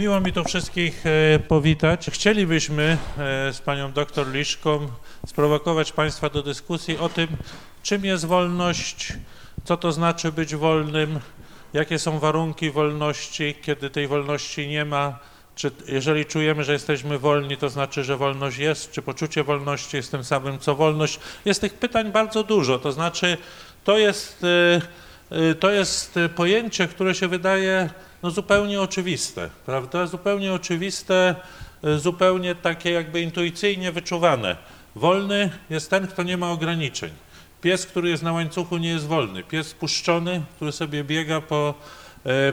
Miło mi tu wszystkich e, powitać. Chcielibyśmy e, z panią doktor Liszką sprowokować państwa do dyskusji o tym, czym jest wolność, co to znaczy być wolnym, jakie są warunki wolności, kiedy tej wolności nie ma, czy jeżeli czujemy, że jesteśmy wolni, to znaczy, że wolność jest, czy poczucie wolności jest tym samym, co wolność. Jest tych pytań bardzo dużo, to znaczy to jest, e, to jest pojęcie, które się wydaje no, zupełnie oczywiste, prawda? Zupełnie oczywiste, e, zupełnie takie jakby intuicyjnie wyczuwane. Wolny jest ten, kto nie ma ograniczeń. Pies, który jest na łańcuchu, nie jest wolny. Pies spuszczony, który sobie biega po,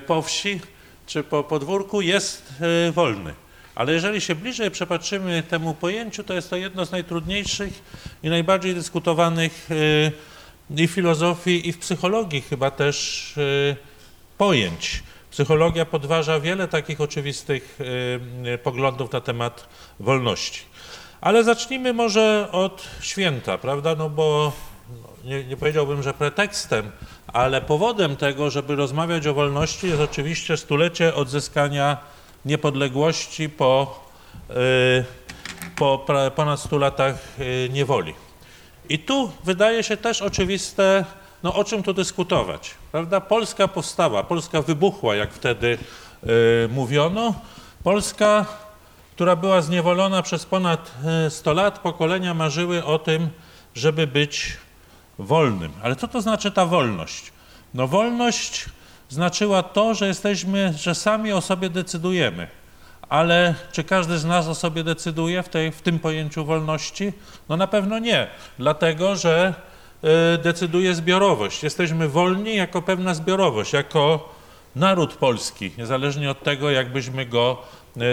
po wsi czy po podwórku, jest wolny. Ale jeżeli się bliżej przepatrzymy temu pojęciu, to jest to jedno z najtrudniejszych i najbardziej dyskutowanych i w filozofii, i w psychologii chyba też pojęć. Psychologia podważa wiele takich oczywistych poglądów na temat wolności. Ale zacznijmy może od święta, prawda? No bo nie, nie, powiedziałbym, że pretekstem, ale powodem tego, żeby rozmawiać o wolności jest oczywiście stulecie odzyskania niepodległości po, po ponad 100 latach niewoli. I tu wydaje się też oczywiste, no o czym tu dyskutować, prawda? Polska powstała, Polska wybuchła, jak wtedy y, mówiono. Polska, która była zniewolona przez ponad 100 lat, pokolenia marzyły o tym, żeby być wolnym. Ale co to znaczy ta wolność? No wolność znaczyła to, że jesteśmy, że sami o sobie decydujemy. Ale czy każdy z nas o sobie decyduje w, tej, w tym pojęciu wolności? No na pewno nie, dlatego że y, decyduje zbiorowość. Jesteśmy wolni jako pewna zbiorowość, jako naród polski, niezależnie od tego, jakbyśmy go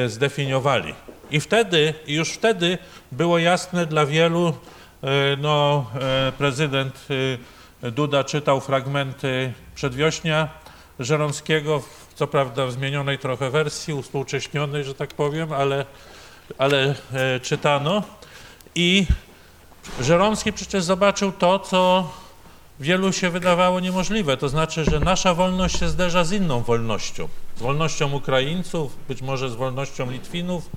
y, zdefiniowali. I wtedy, już wtedy było jasne dla wielu, y, no, prezydent Duda czytał fragmenty przedwiośnia Żeromskiego co prawda w zmienionej trochę wersji, uspółcześnionej, że tak powiem, ale, ale czytano. I Żeromski przecież zobaczył to, co wielu się wydawało niemożliwe, to znaczy, że nasza wolność się zderza z inną wolnością, z wolnością Ukraińców, być może z wolnością Litwinów,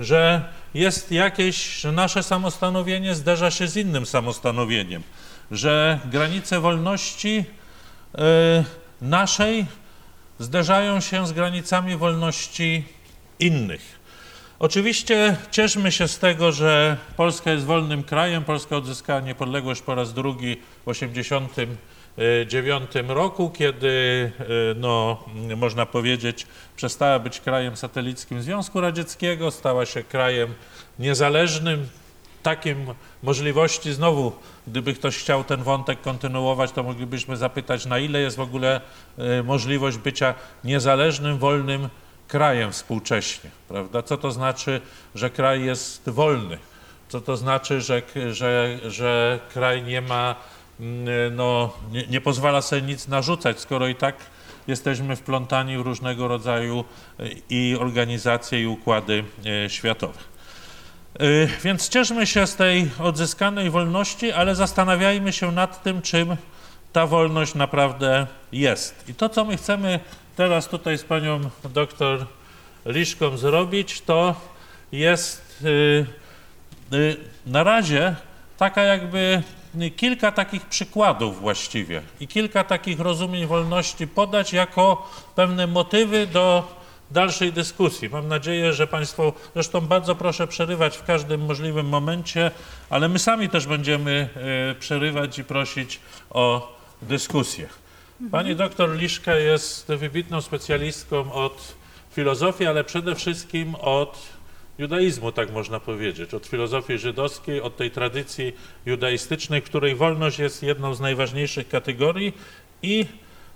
że jest jakieś, że nasze samostanowienie zderza się z innym samostanowieniem, że granice wolności y, naszej zderzają się z granicami wolności innych. Oczywiście cieszmy się z tego, że Polska jest wolnym krajem. Polska odzyskała niepodległość po raz drugi w 1989 roku, kiedy, e, no, można powiedzieć, przestała być krajem satelickim Związku Radzieckiego, stała się krajem niezależnym, takim możliwości, znowu, gdyby ktoś chciał ten wątek kontynuować, to moglibyśmy zapytać, na ile jest w ogóle e, możliwość bycia niezależnym, wolnym krajem współcześnie, prawda? Co to znaczy, że kraj jest wolny? Co to znaczy, że, że, że kraj nie ma, mm, no, nie, nie pozwala sobie nic narzucać, skoro i tak jesteśmy wplątani w różnego rodzaju e, i organizacje, i układy e, światowe. Y, więc cieszmy się z tej odzyskanej wolności, ale zastanawiajmy się nad tym, czym ta wolność naprawdę jest. I to, co my chcemy teraz tutaj z panią doktor Liszką zrobić, to jest y, y, na razie taka jakby kilka takich przykładów właściwie i kilka takich rozumień wolności podać jako pewne motywy do dalszej dyskusji. Mam nadzieję, że Państwo, zresztą bardzo proszę przerywać w każdym możliwym momencie, ale my sami też będziemy e, przerywać i prosić o dyskusję. Pani doktor Liszka jest wybitną specjalistką od filozofii, ale przede wszystkim od judaizmu, tak można powiedzieć, od filozofii żydowskiej, od tej tradycji judaistycznej, w której wolność jest jedną z najważniejszych kategorii. I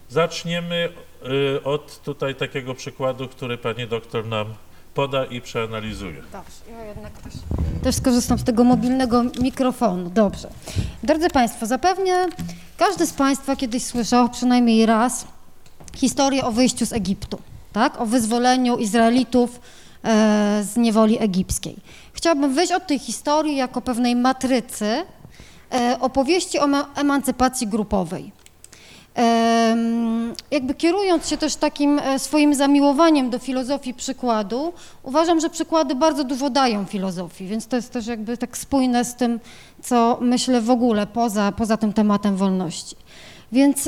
zaczniemy Y, od tutaj takiego przykładu, który pani doktor nam poda i przeanalizuje. Dobrze, ja jednak też, też skorzystam z tego mobilnego mikrofonu. Dobrze. Drodzy Państwo, zapewne każdy z Państwa kiedyś słyszał przynajmniej raz historię o wyjściu z Egiptu, tak? o wyzwoleniu Izraelitów e, z niewoli egipskiej. Chciałabym wyjść od tej historii jako pewnej matrycy e, opowieści o emancypacji grupowej. Jakby kierując się też takim e, swoim zamiłowaniem do filozofii przykładu, uważam, że przykłady bardzo dużo dają filozofii, więc to jest też jakby tak spójne z tym, co myślę w ogóle poza, poza tym tematem wolności. Więc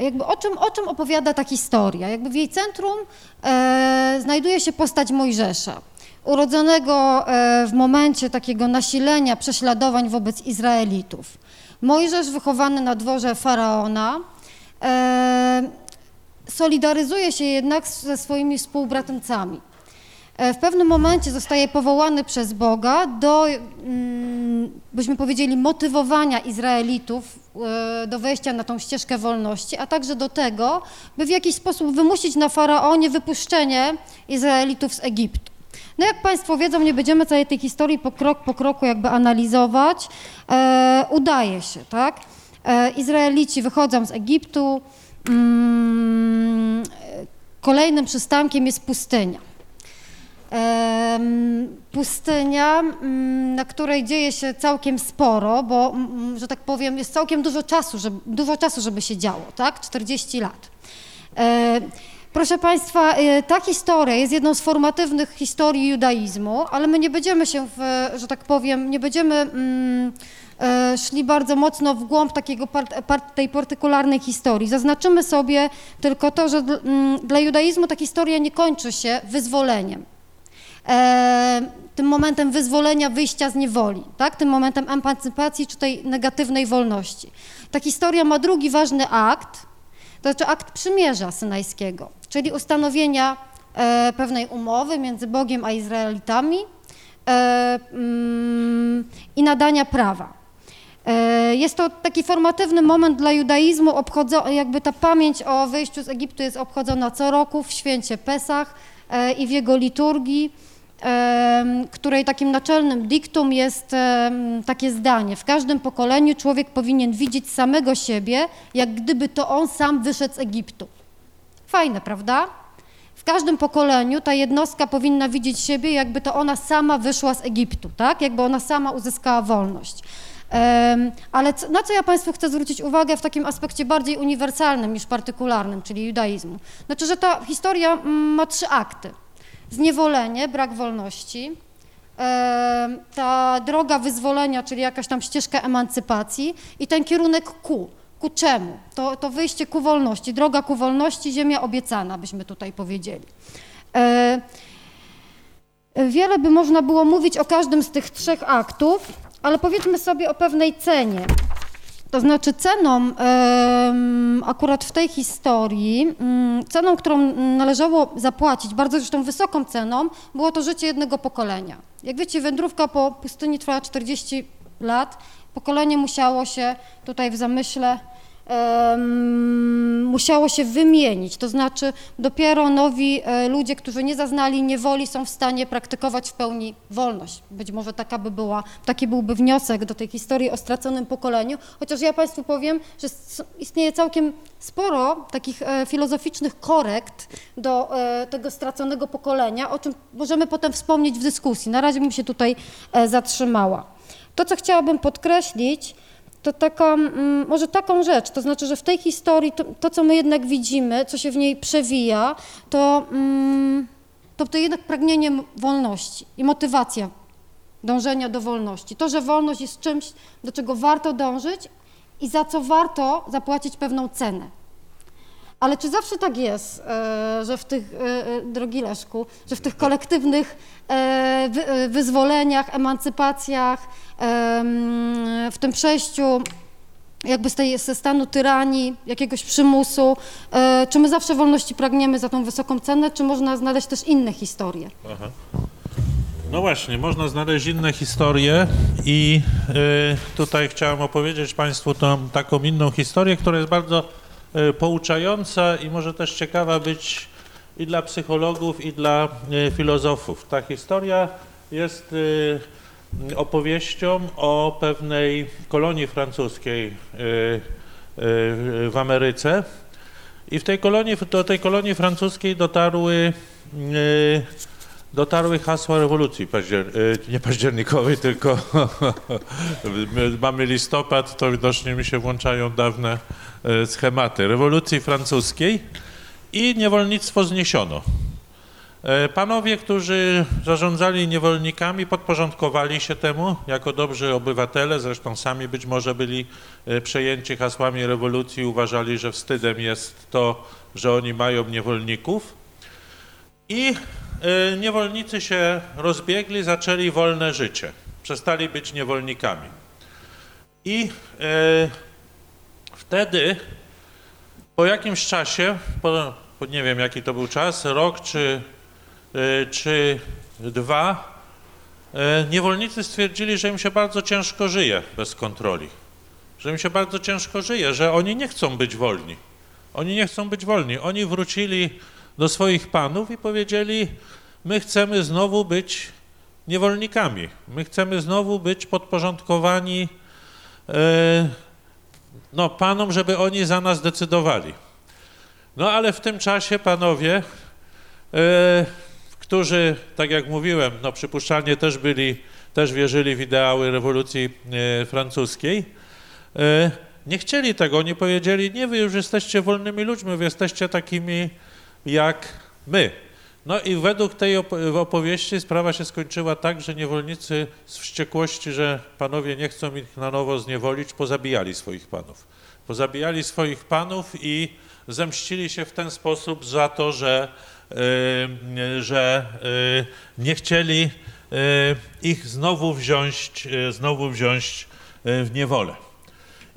jakby o czym, o czym opowiada ta historia? Jakby w jej centrum e, znajduje się postać Mojżesza, urodzonego e, w momencie takiego nasilenia prześladowań wobec Izraelitów. Mojżesz wychowany na dworze faraona e, solidaryzuje się jednak ze swoimi współbratemcami. E, w pewnym momencie zostaje powołany przez Boga do, mm, byśmy powiedzieli, motywowania Izraelitów e, do wejścia na tą ścieżkę wolności, a także do tego, by w jakiś sposób wymusić na faraonie wypuszczenie Izraelitów z Egiptu. No jak Państwo wiedzą, nie będziemy całej tej historii po krok po kroku jakby analizować. E, udaje się, tak? E, Izraelici wychodzą z Egiptu. Mm, kolejnym przystankiem jest pustynia. E, pustynia, mm, na której dzieje się całkiem sporo, bo, mm, że tak powiem, jest całkiem dużo czasu, żeby, dużo czasu, żeby się działo, tak? 40 lat. Proszę Państwa, y, ta historia jest jedną z formatywnych historii judaizmu, ale my nie będziemy się, w, że tak powiem, nie będziemy mm, e, szli bardzo mocno w głąb takiego part, part, tej partykularnej historii. Zaznaczymy sobie tylko to, że mm, dla judaizmu ta historia nie kończy się wyzwoleniem. E, tym momentem wyzwolenia, wyjścia z niewoli, tak? tym momentem emancypacji czy tej negatywnej wolności. Ta historia ma drugi ważny akt, to znaczy akt przymierza synajskiego, czyli ustanowienia e, pewnej umowy między Bogiem a Izraelitami e, mm, i nadania prawa. E, jest to taki formatywny moment dla judaizmu, obchodzo, jakby ta pamięć o wyjściu z Egiptu jest obchodzona co roku w święcie Pesach e, i w jego liturgii której takim naczelnym diktum jest takie zdanie: W każdym pokoleniu człowiek powinien widzieć samego siebie, jak gdyby to on sam wyszedł z Egiptu. Fajne, prawda? W każdym pokoleniu ta jednostka powinna widzieć siebie, jakby to ona sama wyszła z Egiptu, tak? Jakby ona sama uzyskała wolność. ale na co ja Państwu chcę zwrócić uwagę w takim aspekcie bardziej uniwersalnym niż partykularnym, czyli judaizmu? Znaczy, że ta historia mm, ma trzy akty zniewolenie, brak wolności, ta droga wyzwolenia, czyli jakaś tam ścieżka emancypacji i ten kierunek ku. Ku czemu? To, to wyjście ku wolności, droga ku wolności, ziemia obiecana, byśmy tutaj powiedzieli. Wiele by można było mówić o każdym z tych trzech aktów, ale powiedzmy sobie o pewnej cenie. To znaczy ceną, akurat w tej historii, mm, ceną, którą należało zapłacić, bardzo zresztą wysoką ceną, było to życie jednego pokolenia. Jak wiecie, wędrówka po pustyni trwała 40 lat. Pokolenie musiało się tutaj w zamyśle musiało się wymienić, to znaczy dopiero nowi e, ludzie, którzy nie zaznali niewoli są w stanie praktykować w pełni wolność. Być może taka by była, taki byłby wniosek do tej historii o straconym pokoleniu, chociaż ja Państwu powiem, że istnieje całkiem sporo takich e, filozoficznych korekt do e, tego straconego pokolenia, o czym możemy potem wspomnieć w dyskusji. Na razie bym się tutaj zatrzymała. To, co chciałabym podkreślić, to taką, mm, może taką rzecz, to znaczy, że w tej historii to, to, co my jednak widzimy, co się w niej przewija, to, mm, to, to jednak pragnienie wolności i motywacja dążenia do wolności. To, że wolność jest czymś, do czego warto dążyć i za co warto zapłacić pewną cenę. Ale czy zawsze tak jest, e, że w tych, e, e, drogi Leszku, że w tych kolektywnych wyzwoleniach, emancypacjach, w tym przejściu jakby z tej, ze stanu tyranii, jakiegoś przymusu, czy my zawsze wolności pragniemy za tą wysoką cenę, czy można znaleźć też inne historie? Aha. No właśnie, można znaleźć inne historie i tutaj chciałem opowiedzieć Państwu tą taką inną historię, która jest bardzo pouczająca i może też ciekawa być i dla psychologów, i dla e, filozofów. Ta historia jest e, opowieścią o pewnej kolonii francuskiej w Ameryce. I w tej kolonii, do tej kolonii francuskiej dotarły dotarły hasła rewolucji paździer... nie październikowej, tylko mamy listopad, to widocznie mi się włączają dawne schematy. Rewolucji francuskiej i niewolnictwo zniesiono. E, panowie, którzy zarządzali niewolnikami, podporządkowali się temu jako dobrzy obywatele, zresztą sami być może byli przejęci hasłami rewolucji, uważali, że wstydem jest to, że oni mają niewolników. I e, niewolnicy się rozbiegli, zaczęli wolne życie, przestali być niewolnikami. I wtedy, po jakimś czasie, po, nie wiem jaki to był czas, rok czy E, czy dwa, niewolnicy stwierdzili, że im się bardzo ciężko żyje bez kontroli, że im się bardzo ciężko żyje, że oni nie chcą być wolni. Oni nie chcą być wolni. Oni wrócili do swoich panów i powiedzieli, my chcemy znowu być niewolnikami, my chcemy znowu być podporządkowani e, no, panom, żeby oni za nas decydowali. No ale w tym czasie panowie którzy, tak jak mówiłem, no przypuszczalnie też byli, też wierzyli w ideały rewolucji e, francuskiej, e, nie chcieli tego, oni powiedzieli, nie, wy już jesteście wolnymi ludźmi, wy jesteście takimi jak my. No i według tej opowieści sprawa się skończyła tak, że niewolnicy z wściekłości, że panowie nie chcą ich na nowo zniewolić, pozabijali swoich panów. Pozabijali swoich panów i zemścili się w ten sposób za to, że Y, że y, nie chcieli y, ich znowu wziąć, znowu wziąć w niewolę.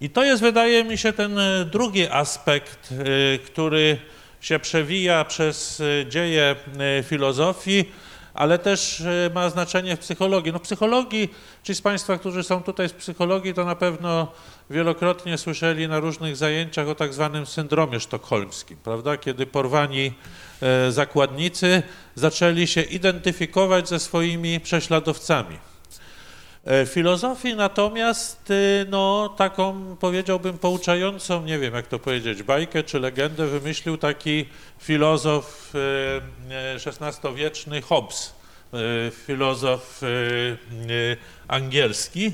I to jest, wydaje mi się, ten drugi aspekt, który się przewija przez dzieje filozofii, ale też ma znaczenie w psychologii. No psychologii, ci z Państwa, którzy są tutaj z psychologii, to na pewno wielokrotnie słyszeli na różnych zajęciach o tak zwanym syndromie sztokholmskim, prawda? Kiedy porwani e, zakładnicy zaczęli się identyfikować ze swoimi prześladowcami. E, filozofii natomiast, e, no, taką powiedziałbym pouczającą, nie wiem jak to powiedzieć, bajkę czy legendę wymyślił taki filozof XVI-wieczny Hobbes, filozof angielski,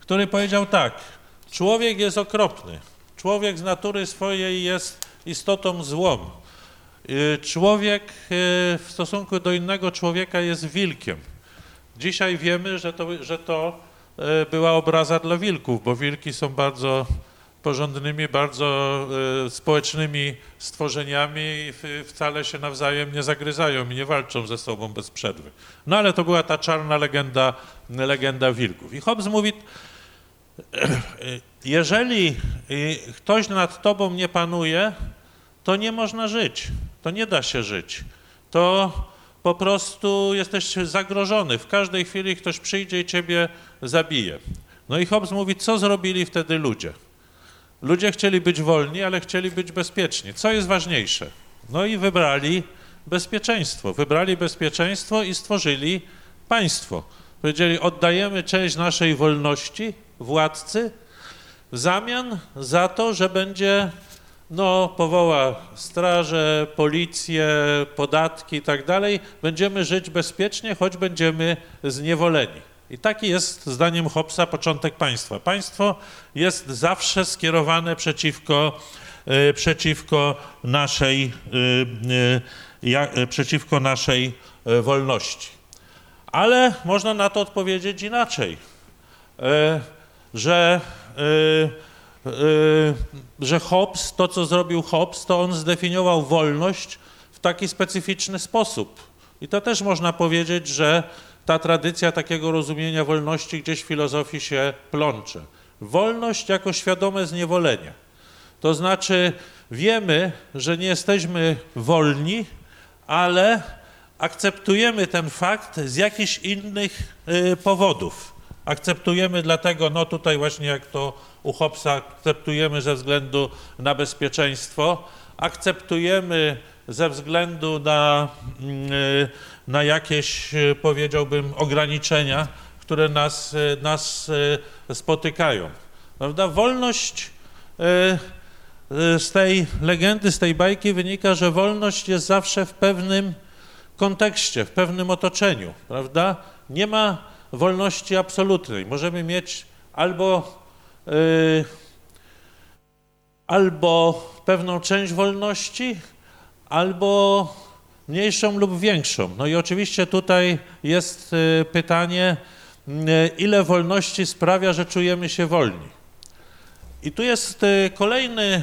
który powiedział tak, Człowiek jest okropny. Człowiek z natury swojej jest istotą złą. Y, człowiek y, w stosunku do innego człowieka jest wilkiem. Dzisiaj wiemy, że to, że to y, była obraza dla wilków, bo wilki są bardzo porządnymi, bardzo społecznymi stworzeniami i wcale się nawzajem nie zagryzają i nie walczą ze sobą bez przerwy. No ale to była ta czarna legenda, legenda wilków. I Hobbes mówi, jeżeli ktoś nad tobą nie panuje, to nie można żyć, to nie da się żyć. To po prostu jesteś zagrożony. W każdej chwili ktoś przyjdzie i ciebie zabije. No i Hobbes mówi, co zrobili wtedy ludzie? Ludzie chcieli być wolni, ale chcieli być bezpieczni. Co jest ważniejsze? No i wybrali bezpieczeństwo. Wybrali bezpieczeństwo i stworzyli państwo. Powiedzieli, oddajemy część naszej wolności władcy w zamian za to, że będzie no, powoła straże, policję, podatki i tak dalej, będziemy żyć bezpiecznie, choć będziemy zniewoleni. I taki jest, zdaniem Hobbesa, początek państwa. Państwo jest zawsze skierowane przeciwko, y, przeciwko, naszej, y, y, przeciwko naszej wolności. Ale można na to odpowiedzieć inaczej że, że Hobbes, to co zrobił Hobbes, to on zdefiniował wolność w taki specyficzny sposób. I to też można powiedzieć, że ta tradycja takiego rozumienia wolności gdzieś w filozofii się plącze. Wolność jako świadome zniewolenie. To znaczy wiemy, że nie jesteśmy wolni, ale akceptujemy ten fakt z jakichś innych y, powodów. Akceptujemy dlatego, no tutaj właśnie jak to u Hobbesa, akceptujemy ze względu na bezpieczeństwo, akceptujemy ze względu na, mm, na jakieś, powiedziałbym, ograniczenia, które nas, nas e, spotykają. Prawda? Wolność z tej legendy, z tej bajki wynika, że wolność jest zawsze w pewnym kontekście, w pewnym otoczeniu, prawda? Nie ma wolności absolutnej. Możemy mieć albo, yy, albo pewną część wolności, albo mniejszą lub większą. No i oczywiście tutaj jest yy, pytanie, yy, ile wolności sprawia, że czujemy się wolni. I tu jest y, kolejny y,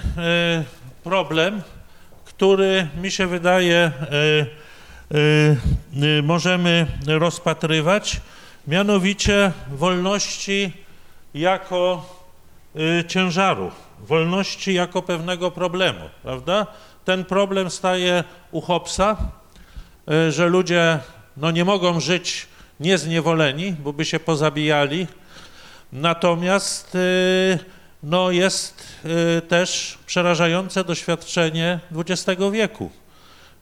problem, który mi się wydaje y, możemy rozpatrywać, mianowicie wolności jako ciężaru, wolności jako pewnego problemu, prawda? Ten problem staje u Hobbesa, że ludzie no, nie mogą żyć niezniewoleni, bo by się pozabijali, natomiast no jest y, też przerażające doświadczenie XX wieku.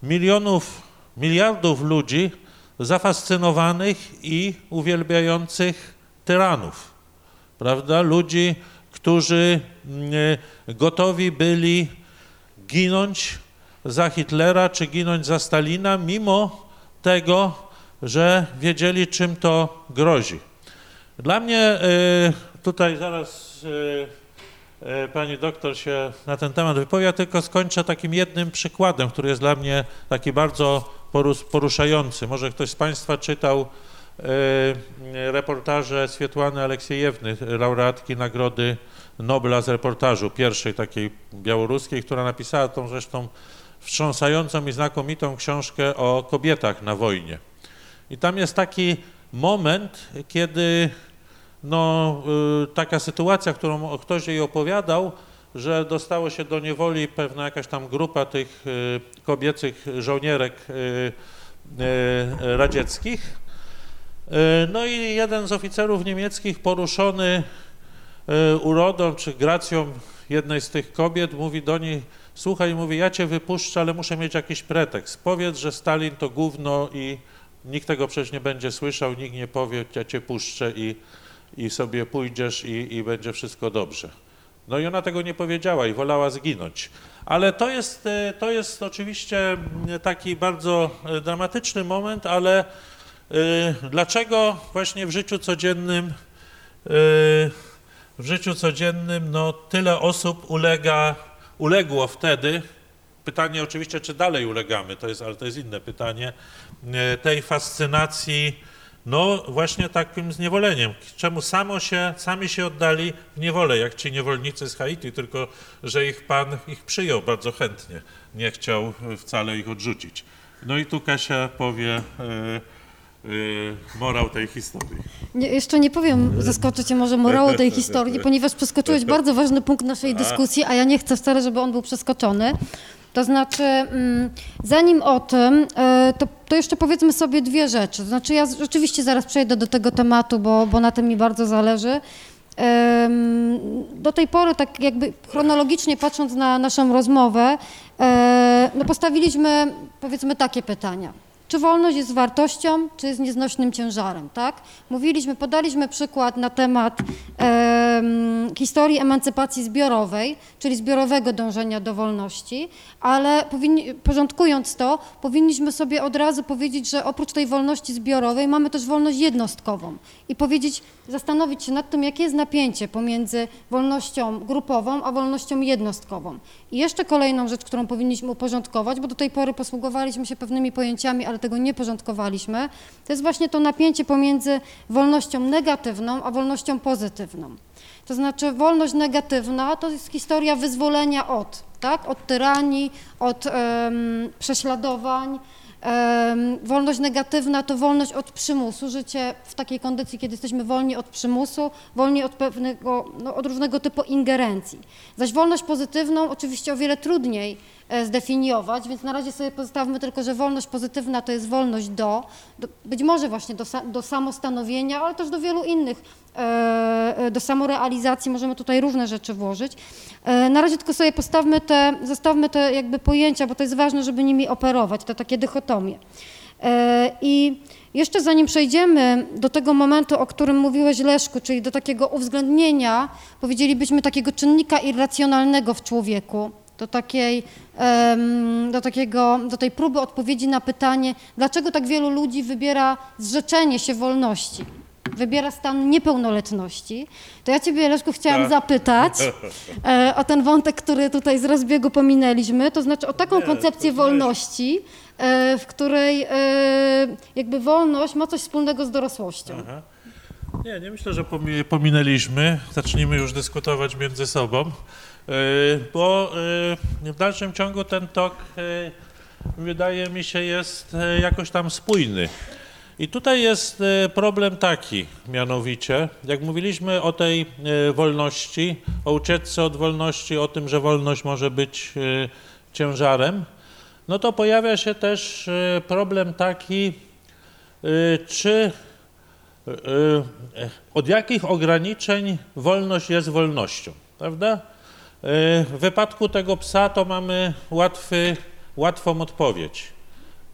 Milionów, miliardów ludzi zafascynowanych i uwielbiających tyranów, prawda? Ludzi, którzy y, gotowi byli ginąć za Hitlera czy ginąć za Stalina, mimo tego, że wiedzieli, czym to grozi. Dla mnie y, tutaj zaraz E, pani doktor się na ten temat wypowie, tylko skończę takim jednym przykładem, który jest dla mnie taki bardzo poruszający. Może ktoś z Państwa czytał e, reportaże Swietłany Aleksiejewny, laureatki Nagrody Nobla z reportażu, pierwszej takiej białoruskiej, która napisała tą zresztą wstrząsającą i znakomitą książkę o kobietach na wojnie. I tam jest taki moment, kiedy no, y, taka sytuacja, którą ktoś jej opowiadał, że dostało się do niewoli pewna jakaś tam grupa tych y, kobiecych żołnierek y, radzieckich. No i jeden z oficerów niemieckich poruszony urodą czy gracją jednej z tych kobiet mówi do niej, słuchaj, mówi, ja cię wypuszczę, ale muszę mieć jakiś pretekst. Powiedz, że Stalin to gówno i nikt tego przecież nie będzie słyszał, nikt nie powie, ja cię puszczę i i sobie pójdziesz i, i będzie wszystko dobrze. No i ona tego nie powiedziała i wolała zginąć. Ale to jest, e, to jest oczywiście taki bardzo e, dramatyczny moment, ale y, dlaczego właśnie w życiu codziennym w życiu codziennym no, tyle osób ulega, uległo wtedy, pytanie oczywiście, czy dalej ulegamy, to jest, ale to jest inne pytanie, tej fascynacji no właśnie takim zniewoleniem. Czemu samo się, sami się oddali w niewolę, jak ci niewolnicy z Haiti, tylko że ich Pan ich przyjął bardzo chętnie, nie chciał wcale ich odrzucić. No i tu Kasia powie yy, yy, morał tej historii. Nie, jeszcze nie powiem, zaskoczycie może morału tej historii, ponieważ przeskoczyłeś bardzo ważny punkt naszej dyskusji, a ja nie chcę wcale, żeby on był przeskoczony. To znaczy, mm, zanim o tym, e, to, to, jeszcze powiedzmy sobie dwie rzeczy. To znaczy, ja rzeczywiście zaraz przejdę do tego tematu, bo, bo na tym mi bardzo zależy. Do tej pory, tak jakby chronologicznie patrząc na naszą rozmowę, e, no postawiliśmy powiedzmy takie pytania. Czy wolność jest wartością, czy jest nieznośnym ciężarem, tak? Mówiliśmy, podaliśmy przykład na temat e, historii emancypacji zbiorowej, czyli zbiorowego dążenia do wolności, ale powinni, porządkując to, powinniśmy sobie od razu powiedzieć, że oprócz tej wolności zbiorowej mamy też wolność jednostkową i powiedzieć, zastanowić się nad tym, jakie jest napięcie pomiędzy wolnością grupową a wolnością jednostkową. I jeszcze kolejną rzecz, którą powinniśmy uporządkować, bo do tej pory posługowaliśmy się pewnymi pojęciami, ale tego nie porządkowaliśmy, to jest właśnie to napięcie pomiędzy wolnością negatywną a wolnością pozytywną. To znaczy wolność negatywna to jest historia wyzwolenia od, tak, od tyranii, od um, prześladowań, Wolność negatywna to wolność od przymusu, życie w takiej kondycji, kiedy jesteśmy wolni od przymusu, wolni od pewnego, no, od różnego typu ingerencji. Zaś wolność pozytywną oczywiście o wiele trudniej zdefiniować, więc na razie sobie pozostawmy tylko, że wolność pozytywna to jest wolność do, do być może właśnie do, do samostanowienia, ale też do wielu innych E, e, do samorealizacji możemy tutaj różne rzeczy włożyć. E, na razie tylko sobie postawmy te, zostawmy te jakby pojęcia, bo to jest ważne, żeby nimi operować, te takie dychotomie. I jeszcze zanim przejdziemy do tego momentu, o którym mówiłeś Leszku, czyli do takiego uwzględnienia, powiedzielibyśmy takiego czynnika irracjonalnego w człowieku, do takiej, do takiego, do tej próby odpowiedzi na pytanie, dlaczego tak wielu ludzi wybiera zrzeczenie się wolności, wybiera stan niepełnoletności, to ja Ciebie, Leszku, chciałam Tak. zapytać e, o ten wątek, który tutaj z rozbiegu pominęliśmy, to znaczy o taką koncepcję wolności, e, w której e, jakby wolność ma coś wspólnego z dorosłością. Aha. Nie, nie myślę, że pomi- pominęliśmy. Zacznijmy już dyskutować między sobą, bo yy, w dalszym ciągu ten tok, yy, wydaje mi się, jest jakoś tam spójny. I tutaj jest problem taki, mianowicie, jak mówiliśmy o tej wolności, o ucieczce od wolności, o tym, że wolność może być ciężarem, no to pojawia się też problem taki, czy Y, y, od jakich ograniczeń wolność jest wolnością, prawda? Y, W wypadku tego psa to mamy łatwy, łatwą odpowiedź.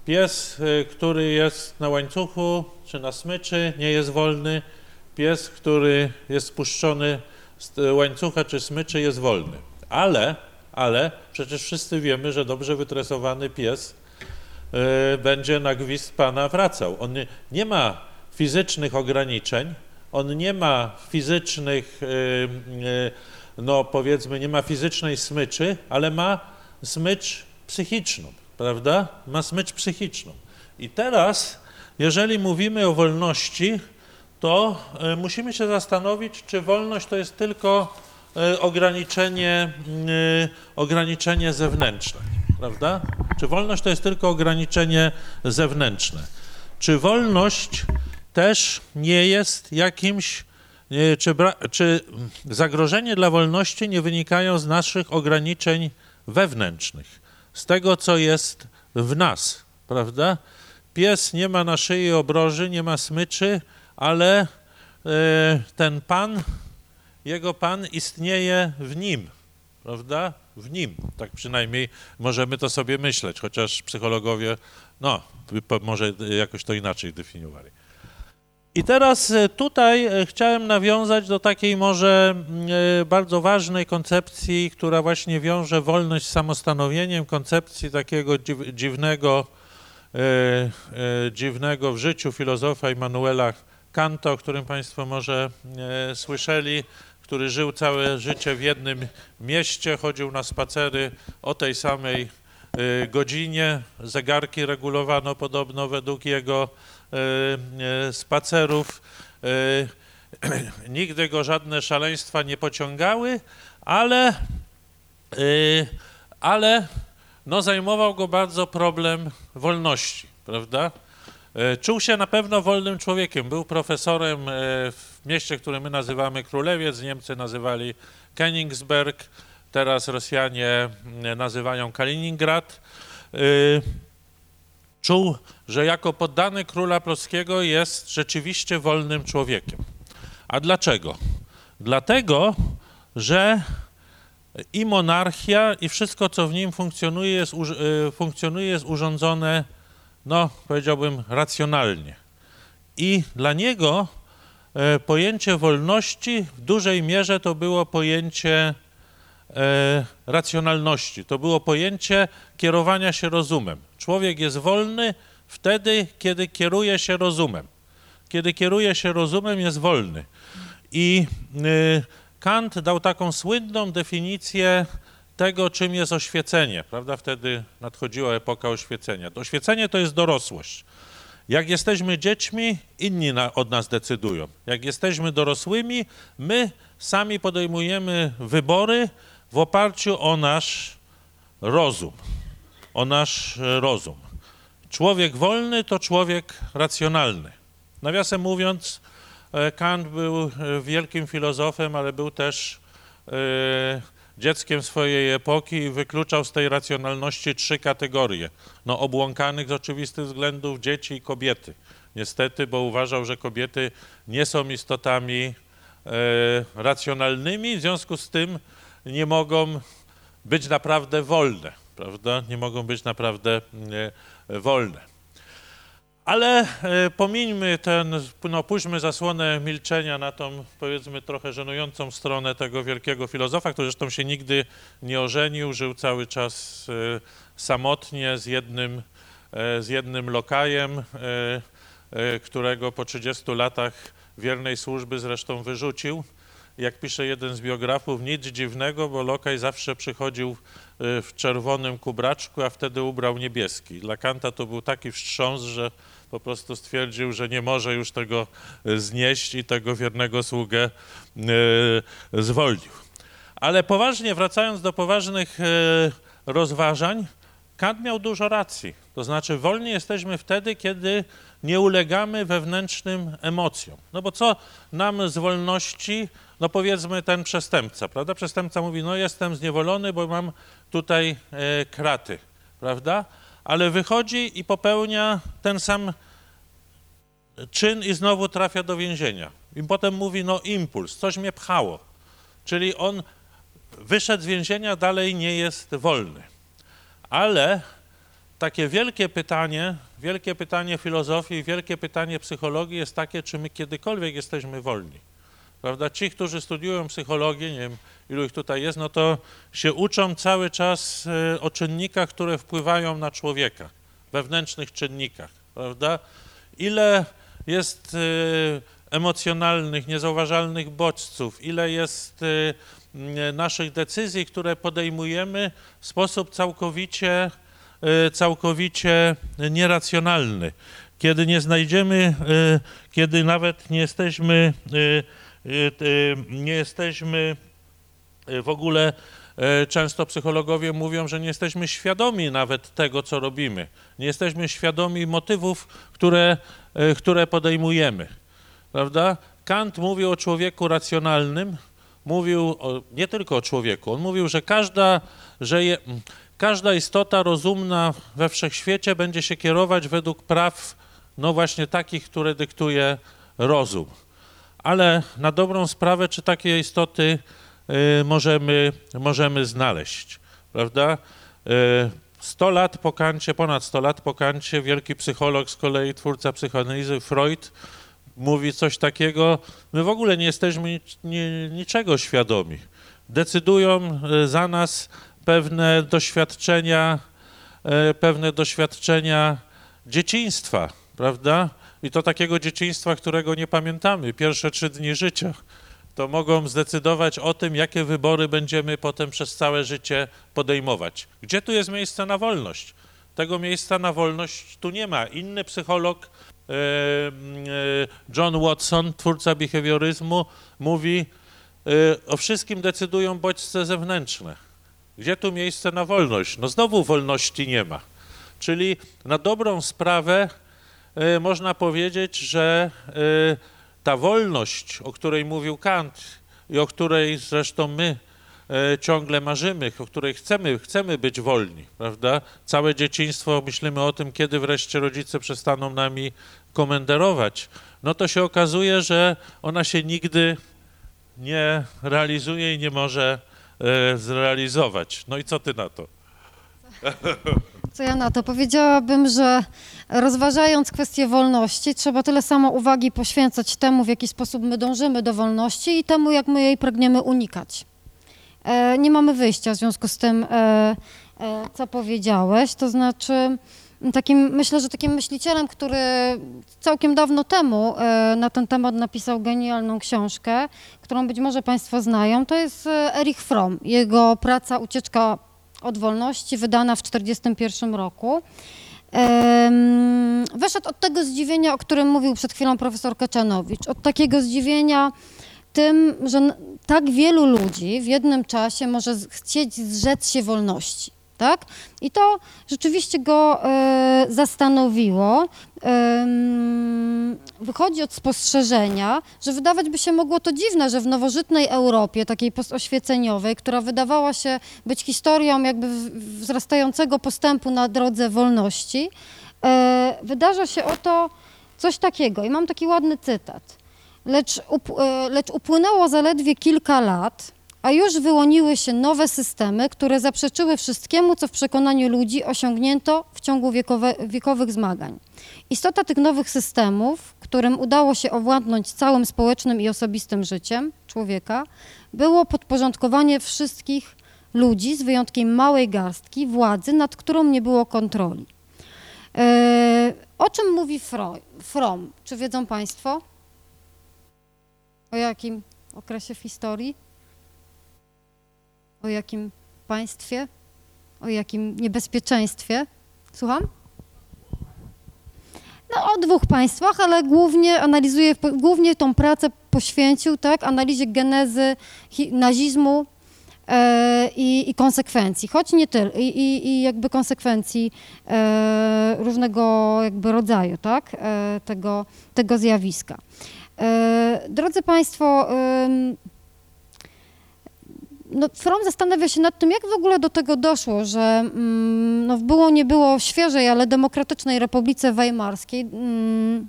Pies, y, który jest na łańcuchu czy na smyczy, nie jest wolny. Pies, który jest spuszczony z łańcucha czy smyczy, jest wolny. Ale, ale przecież wszyscy wiemy, że dobrze wytresowany pies y, będzie na gwizd pana wracał. On nie, ma fizycznych ograniczeń, on nie ma fizycznych, no powiedzmy, nie ma fizycznej smyczy, ale ma smycz psychiczną, prawda? Ma smycz psychiczną. I teraz, jeżeli mówimy o wolności, to y, musimy się zastanowić, czy wolność to jest tylko y, ograniczenie, y, ograniczenie zewnętrzne, prawda? Czy wolność to jest tylko ograniczenie zewnętrzne? Czy wolność też nie jest jakimś, czy, czy zagrożenie dla wolności nie wynikają z naszych ograniczeń wewnętrznych, z tego, co jest w nas, prawda? Pies nie ma na szyi obroży, nie ma smyczy, ale e, ten pan, jego pan istnieje w nim, prawda? W nim, tak przynajmniej możemy to sobie myśleć, chociaż psychologowie, no, może jakoś to inaczej definiowali. I teraz e, tutaj e, chciałem nawiązać do takiej może mm, e, bardzo ważnej koncepcji, która właśnie wiąże wolność z samostanowieniem, koncepcji takiego dziw, dziwnego, dziwnego w życiu filozofa Immanuela Kanta, o którym Państwo może słyszeli, który żył całe życie w jednym mieście, chodził na spacery o tej samej godzinie, zegarki regulowano podobno według jego spacerów. E, Nigdy go żadne szaleństwa nie pociągały, ale, ale no, zajmował go bardzo problem wolności, prawda? Czuł się na pewno wolnym człowiekiem. Był profesorem w mieście, które my nazywamy Królewiec, Niemcy nazywali Königsberg, teraz Rosjanie nazywają Kaliningrad. Czuł, że jako poddany króla polskiego jest rzeczywiście wolnym człowiekiem. A dlaczego? Dlatego, że i monarchia, i wszystko, co w nim funkcjonuje, jest, y, funkcjonuje, jest urządzone, no, powiedziałbym, racjonalnie. I dla niego e, pojęcie wolności w dużej mierze to było pojęcie e, racjonalności, to było pojęcie kierowania się rozumem. Człowiek jest wolny wtedy, kiedy kieruje się rozumem. Kiedy kieruje się rozumem, jest wolny. I y, Kant dał taką słynną definicję tego, czym jest oświecenie, prawda? Wtedy nadchodziła epoka oświecenia. To Oświecenie to jest dorosłość. Jak jesteśmy dziećmi, inni na, od nas decydują. Jak jesteśmy dorosłymi, my sami podejmujemy wybory w oparciu o nasz rozum. O nasz e, rozum. Człowiek wolny to człowiek racjonalny. Nawiasem mówiąc, e, Kant był e, wielkim filozofem, ale był też dzieckiem swojej epoki i wykluczał z tej racjonalności trzy kategorie. No, obłąkanych z oczywistych względów dzieci i kobiety. Niestety, bo uważał, że kobiety nie są istotami racjonalnymi, w związku z tym nie mogą być naprawdę wolne, prawda? Nie mogą być naprawdę e, wolne. Ale e, pomińmy ten, no pójdźmy zasłonę milczenia na tą, powiedzmy, trochę żenującą stronę tego wielkiego filozofa, który zresztą się nigdy nie ożenił, żył cały czas e, samotnie z jednym, z jednym lokajem, którego po 30 latach wiernej służby zresztą wyrzucił. Jak pisze jeden z biografów, nic dziwnego, bo lokaj zawsze przychodził w czerwonym kubraczku, a wtedy ubrał niebieski. Dla Kanta to był taki wstrząs, że po prostu stwierdził, że nie może już tego e, znieść i tego wiernego sługę e, zwolnił. Ale poważnie, wracając do poważnych e, rozważań, Kant miał dużo racji. To znaczy, wolni jesteśmy wtedy, kiedy nie ulegamy wewnętrznym emocjom. No bo co nam z wolności, no powiedzmy ten przestępca, prawda? Przestępca mówi, no jestem zniewolony, bo mam tutaj kraty, prawda? ale wychodzi i popełnia ten sam czyn i znowu trafia do więzienia. I potem mówi, no impuls, coś mnie pchało. Czyli on wyszedł z więzienia, dalej nie jest wolny. Ale takie wielkie pytanie, wielkie pytanie filozofii, wielkie pytanie psychologii jest takie, czy my kiedykolwiek jesteśmy wolni. Prawda? Ci, którzy studiują psychologię, nie wiem ilu ich tutaj jest, no to się uczą cały czas e, o czynnikach, które wpływają na człowieka, wewnętrznych czynnikach, prawda? Ile jest e, emocjonalnych, niezauważalnych bodźców, ile jest e, naszych decyzji, które podejmujemy w sposób całkowicie, całkowicie nieracjonalny. Kiedy nie znajdziemy, kiedy nawet nie jesteśmy Y, y, nie jesteśmy y, w ogóle, często psychologowie mówią, że nie jesteśmy świadomi nawet tego, co robimy. Nie jesteśmy świadomi motywów, które, które podejmujemy. Prawda? Kant mówił o człowieku racjonalnym, mówił o, nie tylko o człowieku, on mówił, że każda, że je, każda istota rozumna we wszechświecie będzie się kierować według praw, no właśnie takich, które dyktuje rozum ale na dobrą sprawę, czy takie istoty y, możemy, możemy znaleźć, prawda? 100 y, lat po Kancie, ponad 100 lat po Kancie, wielki psycholog, z kolei twórca psychoanalizy Freud, mówi coś takiego, my w ogóle nie jesteśmy niczego świadomi. Decydują y, za nas pewne doświadczenia, pewne doświadczenia dzieciństwa, prawda? I to takiego dzieciństwa, którego nie pamiętamy, pierwsze trzy dni życia, to mogą zdecydować o tym, jakie wybory będziemy potem przez całe życie podejmować. Gdzie tu jest miejsce na wolność? Tego miejsca na wolność tu nie ma. Inny psycholog, e, e, John Watson, twórca behawioryzmu, mówi, e, o wszystkim decydują bodźce zewnętrzne. Gdzie tu miejsce na wolność? No znowu wolności nie ma. Czyli na dobrą sprawę E, można powiedzieć, że e, ta wolność, o której mówił Kant i o której zresztą my e, ciągle marzymy, o której chcemy, chcemy być wolni, prawda? Całe dzieciństwo myślimy o tym, kiedy wreszcie rodzice przestaną nami komenderować. No to się okazuje, że ona się nigdy nie realizuje i nie może zrealizować. No i co ty na to? Co ja na to? Powiedziałabym, że rozważając kwestię wolności, trzeba tyle samo uwagi poświęcać temu, w jaki sposób my dążymy do wolności i temu, jak my jej pragniemy unikać. E, nie mamy wyjścia w związku z tym, e, e, co powiedziałeś, to znaczy takim, myślę, że takim myślicielem, który całkiem dawno temu e, na ten temat napisał genialną książkę, którą być może Państwo znają, to jest e, Erich Fromm. Jego praca Ucieczka od wolności, wydana w 1941 roku. Wyszedł od tego zdziwienia, o którym mówił przed chwilą profesor Kaczanowicz, od takiego zdziwienia tym, że tak wielu ludzi w jednym czasie może chcieć zrzec się wolności tak? I to rzeczywiście go e, zastanowiło. Wychodzi od spostrzeżenia, że wydawać by się mogło to dziwne, że w nowożytnej Europie, takiej postoświeceniowej, która wydawała się być historią jakby wzrastającego postępu na drodze wolności, e, wydarza się oto coś takiego. I mam taki ładny cytat. Lecz, up, e, lecz upłynęło zaledwie kilka lat, a już wyłoniły się nowe systemy, które zaprzeczyły wszystkiemu, co w przekonaniu ludzi osiągnięto w ciągu wiekowe, wiekowych zmagań. Istota tych nowych systemów, którym udało się owładnąć całym społecznym i osobistym życiem człowieka, było podporządkowanie wszystkich ludzi, z wyjątkiem małej garstki, władzy, nad którą nie było kontroli. E, o czym mówi Fromm? Czy wiedzą Państwo? O jakim okresie w historii? O jakim państwie? O jakim niebezpieczeństwie? Słucham? No, o dwóch państwach, ale głównie analizuje, głównie tą pracę poświęcił, tak, analizie genezy nazizmu e, i, i, konsekwencji, choć nie tylko, i, i, jakby konsekwencji e, różnego jakby rodzaju, tak, e, tego, tego zjawiska. E, drodzy Państwo, no, From zastanawia się nad tym, jak w ogóle do tego doszło, że mm, no, było nie było świeżej, ale demokratycznej Republice Weimarskiej mm,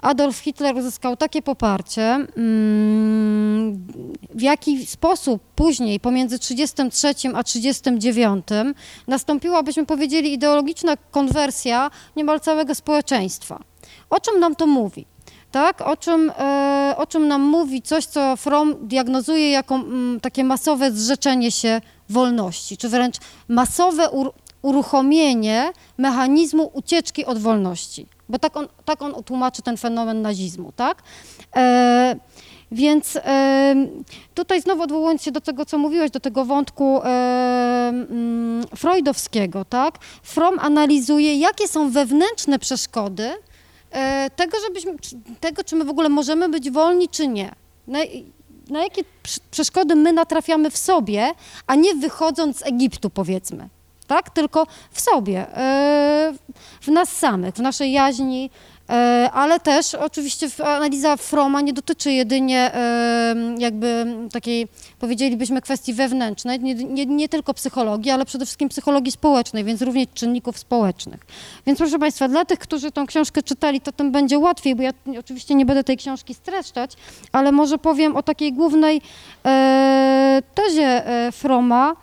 Adolf Hitler uzyskał takie poparcie, mm, w jaki sposób później, pomiędzy 33 a 39, nastąpiła, byśmy powiedzieli, ideologiczna konwersja niemal całego społeczeństwa. O czym nam to mówi? Tak? O czym, e, o czym nam mówi coś, co Fromm diagnozuje jako mm, takie masowe zrzeczenie się wolności, czy wręcz masowe uruchomienie mechanizmu ucieczki od wolności, bo tak on, tak on tłumaczy ten fenomen nazizmu, tak? E, więc e, tutaj znowu odwołując się do tego, co mówiłeś, do tego wątku e, mm, freudowskiego, tak? Fromm analizuje, jakie są wewnętrzne przeszkody, tego, żebyśmy, tego, czy my w ogóle możemy być wolni, czy nie. Na, na jakie przeszkody my natrafiamy w sobie, a nie wychodząc z Egiptu, powiedzmy, tak? Tylko w sobie, e, w nas samych, w naszej jaźni, E, ale też oczywiście analiza Froma nie dotyczy jedynie jakby takiej, powiedzielibyśmy, kwestii wewnętrznej, nie, nie, nie, tylko psychologii, ale przede wszystkim psychologii społecznej, więc również czynników społecznych. Więc proszę Państwa, dla tych, którzy tą książkę czytali, to tym będzie łatwiej, bo ja oczywiście nie będę tej książki streszczać, ale może powiem o takiej głównej e, tezie e, Froma,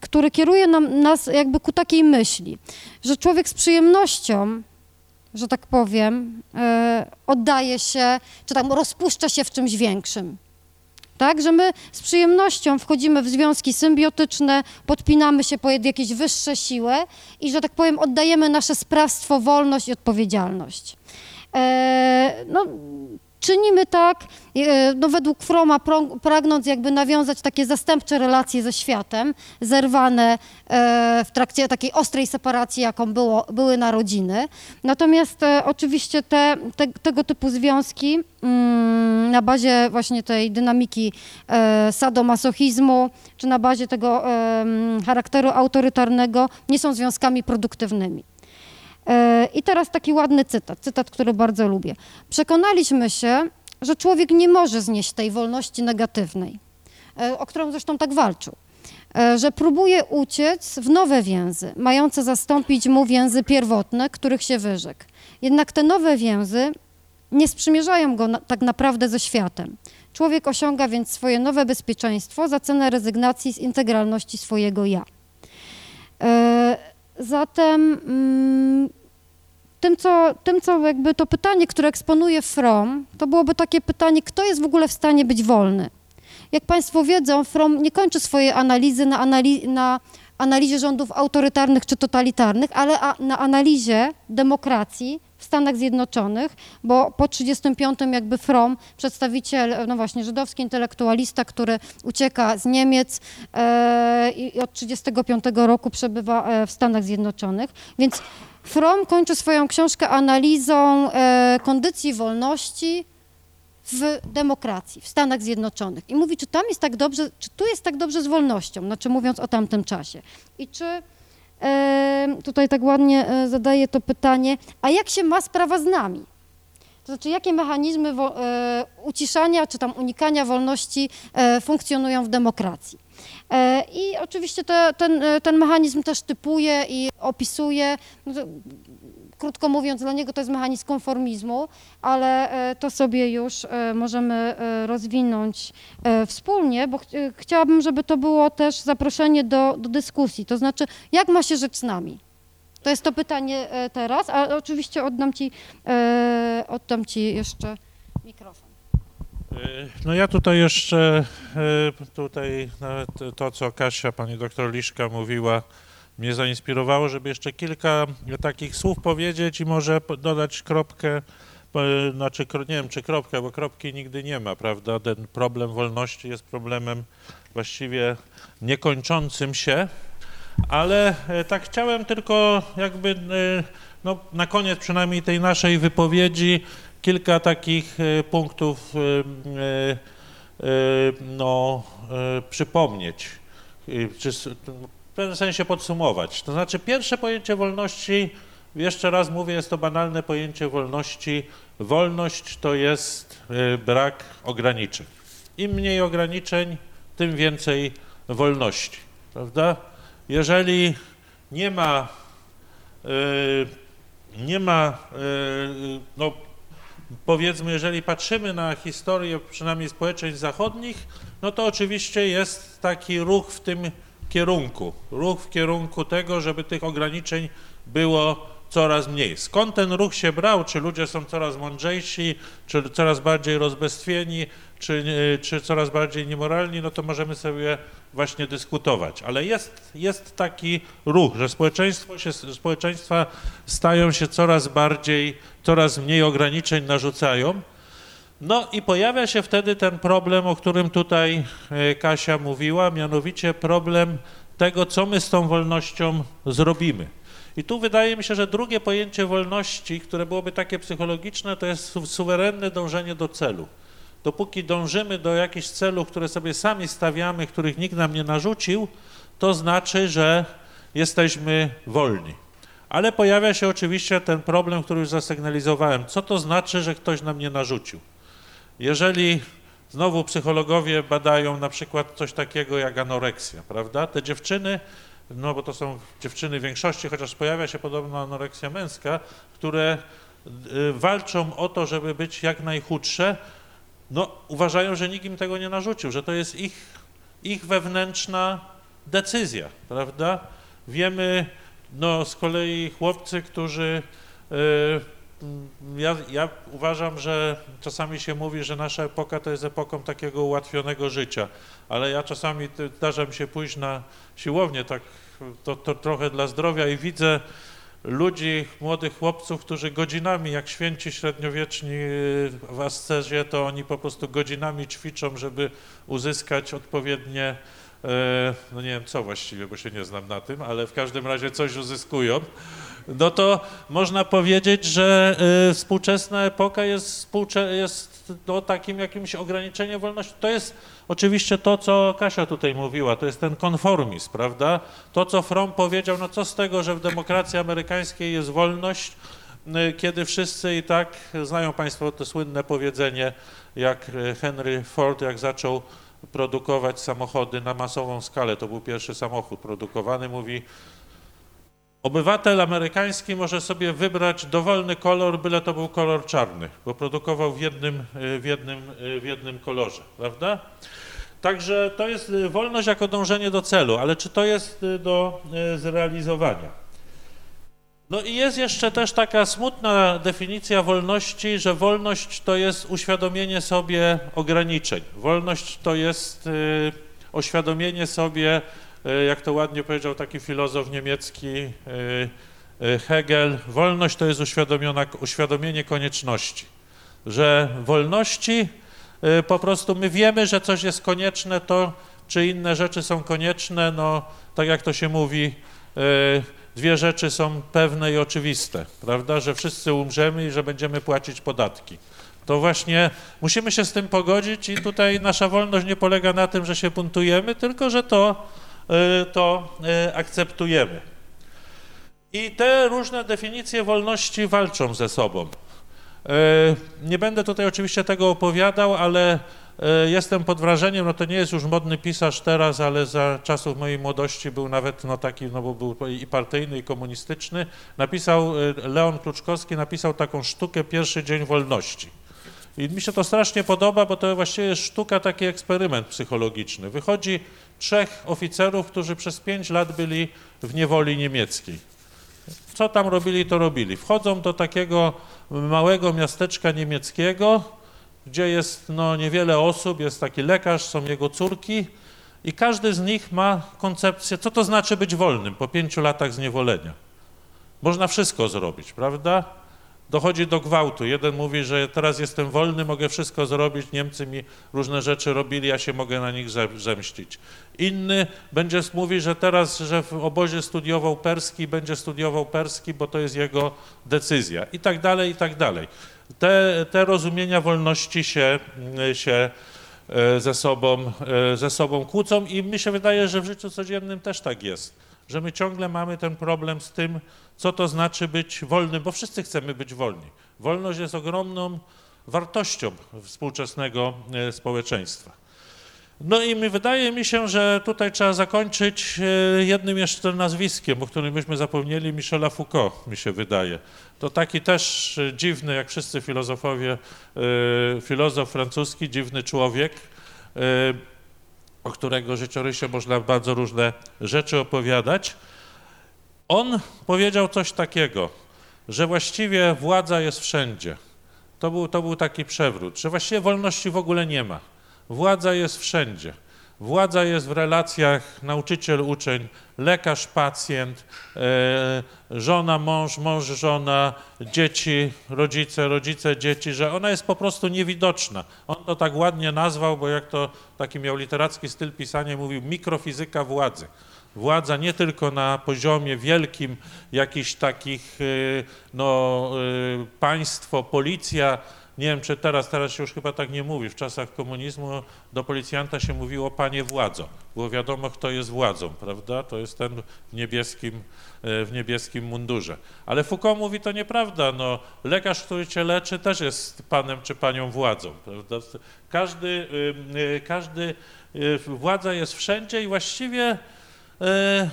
który kieruje nam, nas jakby ku takiej myśli, że człowiek z przyjemnością że tak powiem, e, oddaje się, czy tam rozpuszcza się w czymś większym. Tak, że my z przyjemnością wchodzimy w związki symbiotyczne, podpinamy się pod jakieś wyższe siły i, że tak powiem, oddajemy nasze sprawstwo, wolność i odpowiedzialność. E, no, czynimy tak, e, no według Froma, pragnąc jakby nawiązać takie zastępcze relacje ze światem, zerwane e, w trakcie takiej ostrej separacji, jaką było, były narodziny. Natomiast e, oczywiście te, te, tego typu związki mm, na bazie właśnie tej dynamiki sadomasochizmu, czy na bazie tego charakteru autorytarnego nie są związkami produktywnymi. E, I teraz taki ładny cytat, cytat, który bardzo lubię. Przekonaliśmy się, że człowiek nie może znieść tej wolności negatywnej, e, o którą zresztą tak walczył, e, że próbuje uciec w nowe więzy, mające zastąpić mu więzy pierwotne, których się wyrzekł. Jednak te nowe więzy nie sprzymierzają go na, tak naprawdę ze światem. Człowiek osiąga więc swoje nowe bezpieczeństwo za cenę rezygnacji z integralności swojego ja. Zatem mm, tym, co, tym, co jakby to pytanie, które eksponuje From, to byłoby takie pytanie, kto jest w ogóle w stanie być wolny? Jak Państwo wiedzą, From nie kończy swojej analizy na, na analizie rządów autorytarnych czy totalitarnych, ale na analizie demokracji Stanach Zjednoczonych, bo po 1935 jakby From, przedstawiciel, no właśnie, żydowski intelektualista, który ucieka z Niemiec e, i od 1935 roku przebywa e, w Stanach Zjednoczonych, więc From kończy swoją książkę analizą e, kondycji wolności w demokracji, w Stanach Zjednoczonych. I mówi, czy tam jest tak dobrze, czy tu jest tak dobrze z wolnością, znaczy mówiąc o tamtym czasie. I czy tutaj tak ładnie e, zadaje to pytanie, a jak się ma sprawa z nami? To znaczy, jakie mechanizmy e, uciszania czy tam unikania wolności e, funkcjonują w demokracji? I oczywiście te, ten, ten mechanizm też typuje i opisuje. Krótko mówiąc, dla niego to jest mechanizm konformizmu, ale e, to sobie już e, możemy e, rozwinąć wspólnie, bo ch chciałabym, żeby to było też zaproszenie do, do dyskusji, to znaczy, jak ma się rzecz z nami? To jest to pytanie teraz, a oczywiście oddam ci, oddam ci jeszcze mikrofon. No ja tutaj jeszcze, tutaj to, co Kasia, pani doktor Liszka mówiła, mnie zainspirowało, żeby jeszcze kilka takich słów powiedzieć i może dodać kropkę, znaczy nie wiem czy kropkę, bo kropki nigdy nie ma, prawda? Ten problem wolności jest problemem właściwie niekończącym się, ale e, tak chciałem tylko jakby e, no, na koniec przynajmniej tej naszej wypowiedzi kilka takich e, punktów no, przypomnieć, czy w pewnym sensie podsumować. To znaczy pierwsze pojęcie wolności, jeszcze raz mówię, jest to banalne pojęcie wolności. Wolność to jest e, brak ograniczeń. Im mniej ograniczeń, tym więcej wolności, prawda? Jeżeli nie ma, e, nie ma, e, no powiedzmy, jeżeli patrzymy na historię przynajmniej społeczeństw zachodnich, no to oczywiście jest taki ruch w tym kierunku, ruch w kierunku tego, żeby tych ograniczeń było coraz mniej. Skąd ten ruch się brał? Czy ludzie są coraz mądrzejsi, czy coraz bardziej rozbestwieni, czy, nie- czy coraz bardziej niemoralni, no to możemy sobie właśnie dyskutować. Ale jest, jest taki ruch, że społeczeństwo się, społeczeństwa stają się coraz bardziej, coraz mniej ograniczeń narzucają. No i pojawia się wtedy ten problem, o którym tutaj e, Kasia mówiła, mianowicie problem tego, co my z tą wolnością zrobimy. I tu wydaje mi się, że drugie pojęcie wolności, które byłoby takie psychologiczne, to jest su- suwerenne dążenie do celu. Dopóki dążymy do jakichś celów, które sobie sami stawiamy, których nikt nam nie narzucił, to znaczy, że jesteśmy wolni. Ale pojawia się oczywiście ten problem, który już zasygnalizowałem. Co to znaczy, że ktoś nam nie narzucił? Jeżeli znowu psychologowie badają na przykład coś takiego jak anoreksja, prawda? Te dziewczyny, no bo to są dziewczyny w większości, chociaż pojawia się podobno anoreksja męska, które y, walczą o to, żeby być jak najchudsze, no uważają, że nikt im tego nie narzucił, że to jest ich, ich wewnętrzna decyzja, prawda? Wiemy, no z kolei chłopcy, którzy y, ja, ja uważam, że czasami się mówi, że nasza epoka to jest epoką takiego ułatwionego życia, ale ja czasami zdarza mi się pójść na siłownię, tak to, to trochę dla zdrowia i widzę ludzi, młodych chłopców, którzy godzinami, jak święci średniowieczni y, w ascezie, to oni po prostu godzinami ćwiczą, żeby uzyskać odpowiednie, e, no nie wiem co właściwie, bo się nie znam na tym, ale w każdym razie coś uzyskują no to można powiedzieć, że y, współczesna epoka jest, jest no, takim jakimś ograniczeniem wolności. To jest oczywiście to, co Kasia tutaj mówiła, to jest ten konformizm, prawda? To, co Fromm powiedział, no co z tego, że w demokracji amerykańskiej jest wolność, y, kiedy wszyscy i tak, znają Państwo to słynne powiedzenie, jak y, Henry Ford, jak zaczął produkować samochody na masową skalę, to był pierwszy samochód produkowany, mówi, Obywatel amerykański może sobie wybrać dowolny kolor, byle to był kolor czarny, bo produkował w jednym, y, w jednym, y, w jednym kolorze, prawda? Także to jest y, wolność jako dążenie do celu, ale czy to jest do zrealizowania? No i jest jeszcze też taka smutna definicja wolności, że wolność to jest uświadomienie sobie ograniczeń. Wolność to jest oświadomienie sobie, jak to ładnie powiedział taki filozof niemiecki y, y, Hegel, wolność to jest uświadomienie konieczności. Że wolności po prostu my wiemy, że coś jest konieczne, to czy inne rzeczy są konieczne, no tak jak to się mówi, dwie rzeczy są pewne i oczywiste, prawda, że wszyscy umrzemy i że będziemy płacić podatki. To właśnie musimy się z tym pogodzić i tutaj nasza wolność nie polega na tym, że się buntujemy, tylko że to, to y, akceptujemy. I te różne definicje wolności walczą ze sobą. E, Nie będę tutaj oczywiście tego opowiadał, ale jestem pod wrażeniem, no to nie jest już modny pisarz teraz, ale za czasów mojej młodości był nawet no taki, no bo był i partyjny, i komunistyczny. Napisał, Leon Kluczkowski napisał taką sztukę Pierwszy Dzień Wolności. I mi się to strasznie podoba, bo to właściwie jest sztuka, taki eksperyment psychologiczny. Wychodzi trzech oficerów, którzy przez pięć lat byli w niewoli niemieckiej. Co tam robili, to robili. Wchodzą do takiego małego miasteczka niemieckiego, gdzie jest no, niewiele osób, jest taki lekarz, są jego córki i każdy z nich ma koncepcję, co to znaczy być wolnym po pięciu latach zniewolenia. Można wszystko zrobić, prawda? Dochodzi do gwałtu. Jeden mówi, że teraz jestem wolny, mogę wszystko zrobić, Niemcy mi różne rzeczy robili, ja się mogę na nich zemścić. Inny będzie mówi, że teraz, że w obozie studiował perski, będzie studiował perski, bo to jest jego decyzja i tak dalej, i tak dalej. Te, te rozumienia wolności się, się e, ze sobą, e, ze sobą kłócą i mi się wydaje, że w życiu codziennym też tak jest, że my ciągle mamy ten problem z tym, co to znaczy być wolnym, bo wszyscy chcemy być wolni. Wolność jest ogromną wartością współczesnego e, społeczeństwa. No i mi wydaje mi się, że tutaj trzeba zakończyć e, jednym jeszcze nazwiskiem, o którym myśmy zapomnieli, Michela Foucault, mi się wydaje. To taki też e, dziwny, jak wszyscy filozofowie, filozof francuski, dziwny człowiek, o którego życiorysie można bardzo różne rzeczy opowiadać. On powiedział coś takiego, że właściwie władza jest wszędzie. To był, to był taki przewrót, że właściwie wolności w ogóle nie ma. Władza jest wszędzie. Władza jest w relacjach nauczyciel-uczeń, lekarz-pacjent, e, żona, mąż, mąż, żona, dzieci, rodzice, rodzice, dzieci, że ona jest po prostu niewidoczna. On to tak ładnie nazwał, bo jak to taki miał literacki styl pisania, mówił mikrofizyka władzy władza nie tylko na poziomie wielkim jakichś takich, y, no, y, państwo, policja, nie wiem czy teraz, teraz się już chyba tak nie mówi, w czasach komunizmu do policjanta się mówiło panie władzo, było wiadomo kto jest władzą, prawda, to jest ten w niebieskim, y, w niebieskim mundurze. Ale Foucault mówi to nieprawda, no lekarz, który cię leczy też jest panem czy panią władzą, prawda. Każdy, każdy, władza jest wszędzie i właściwie E,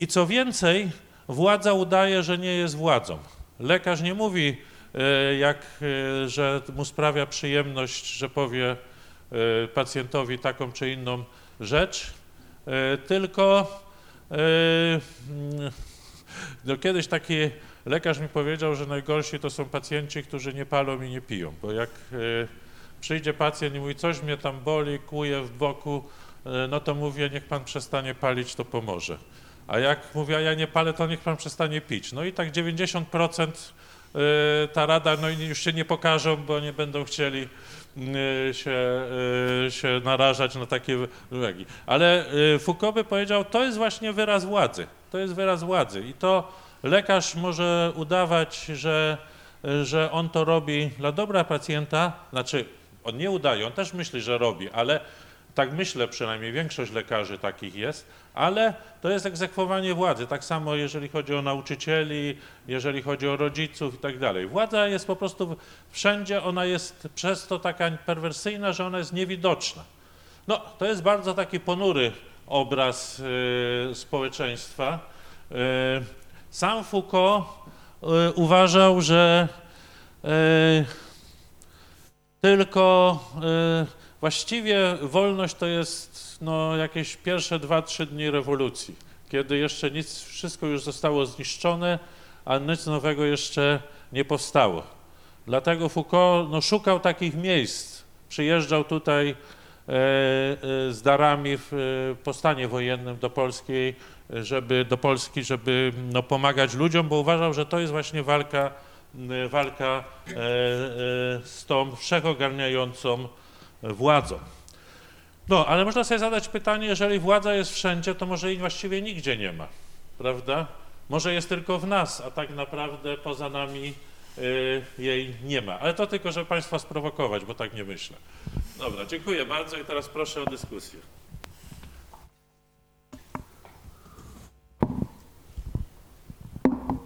I co więcej, władza udaje, że nie jest władzą. Lekarz nie mówi, e, jak, e, że mu sprawia przyjemność, że powie pacjentowi taką czy inną rzecz, tylko no kiedyś taki lekarz mi powiedział, że najgorsi to są pacjenci, którzy nie palą i nie piją, bo jak przyjdzie pacjent i mówi, coś mnie tam boli, kuje w boku, E, no to mówię, niech pan przestanie palić, to pomoże. A jak mówię, a ja nie palę, to niech pan przestanie pić. No i tak 90% e, ta rada, no już się nie pokażą, bo nie będą chcieli e, się, się narażać na takie uwagi. Ale Foucault by powiedział, to jest właśnie wyraz władzy. To jest wyraz władzy i to lekarz może udawać, że, że on to robi dla dobra pacjenta, znaczy on nie udaje, on też myśli, że robi, ale tak myślę przynajmniej, większość lekarzy takich jest, ale to jest egzekwowanie władzy. Tak samo jeżeli chodzi o nauczycieli, jeżeli chodzi o rodziców i tak dalej. Władza jest po prostu wszędzie, ona jest przez to taka perwersyjna, że ona jest niewidoczna. No, to jest bardzo taki ponury obraz y, społeczeństwa. Y, sam Foucault y, uważał, że y, tylko y, Właściwie wolność to jest no, jakieś pierwsze dwa, trzy dni rewolucji, kiedy jeszcze nic, wszystko już zostało zniszczone, a nic nowego jeszcze nie powstało. Dlatego Foucault no, szukał takich miejsc. Przyjeżdżał tutaj e, e, z darami w e, powstanie wojennym do Polski, żeby, do Polski, żeby no, pomagać ludziom, bo uważał, że to jest właśnie walka, walka e, e, z tą wszechogarniającą władzą. No, ale można sobie zadać pytanie, jeżeli władza jest wszędzie, to może jej właściwie nigdzie nie ma, prawda? Może jest tylko w nas, a tak naprawdę poza nami y, jej nie ma. Ale to tylko, żeby Państwa sprowokować, bo tak nie myślę. Dobra, dziękuję bardzo i teraz proszę o dyskusję.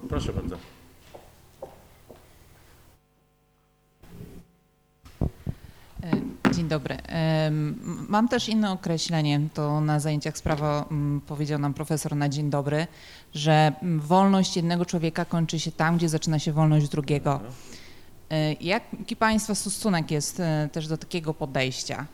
Proszę bardzo. Dzień dobry. Mam też inne określenie. To na zajęciach sprawa powiedział nam profesor na dzień dobry, że wolność jednego człowieka kończy się tam, gdzie zaczyna się wolność drugiego. E, jaki Państwa stosunek jest e, też do takiego podejścia?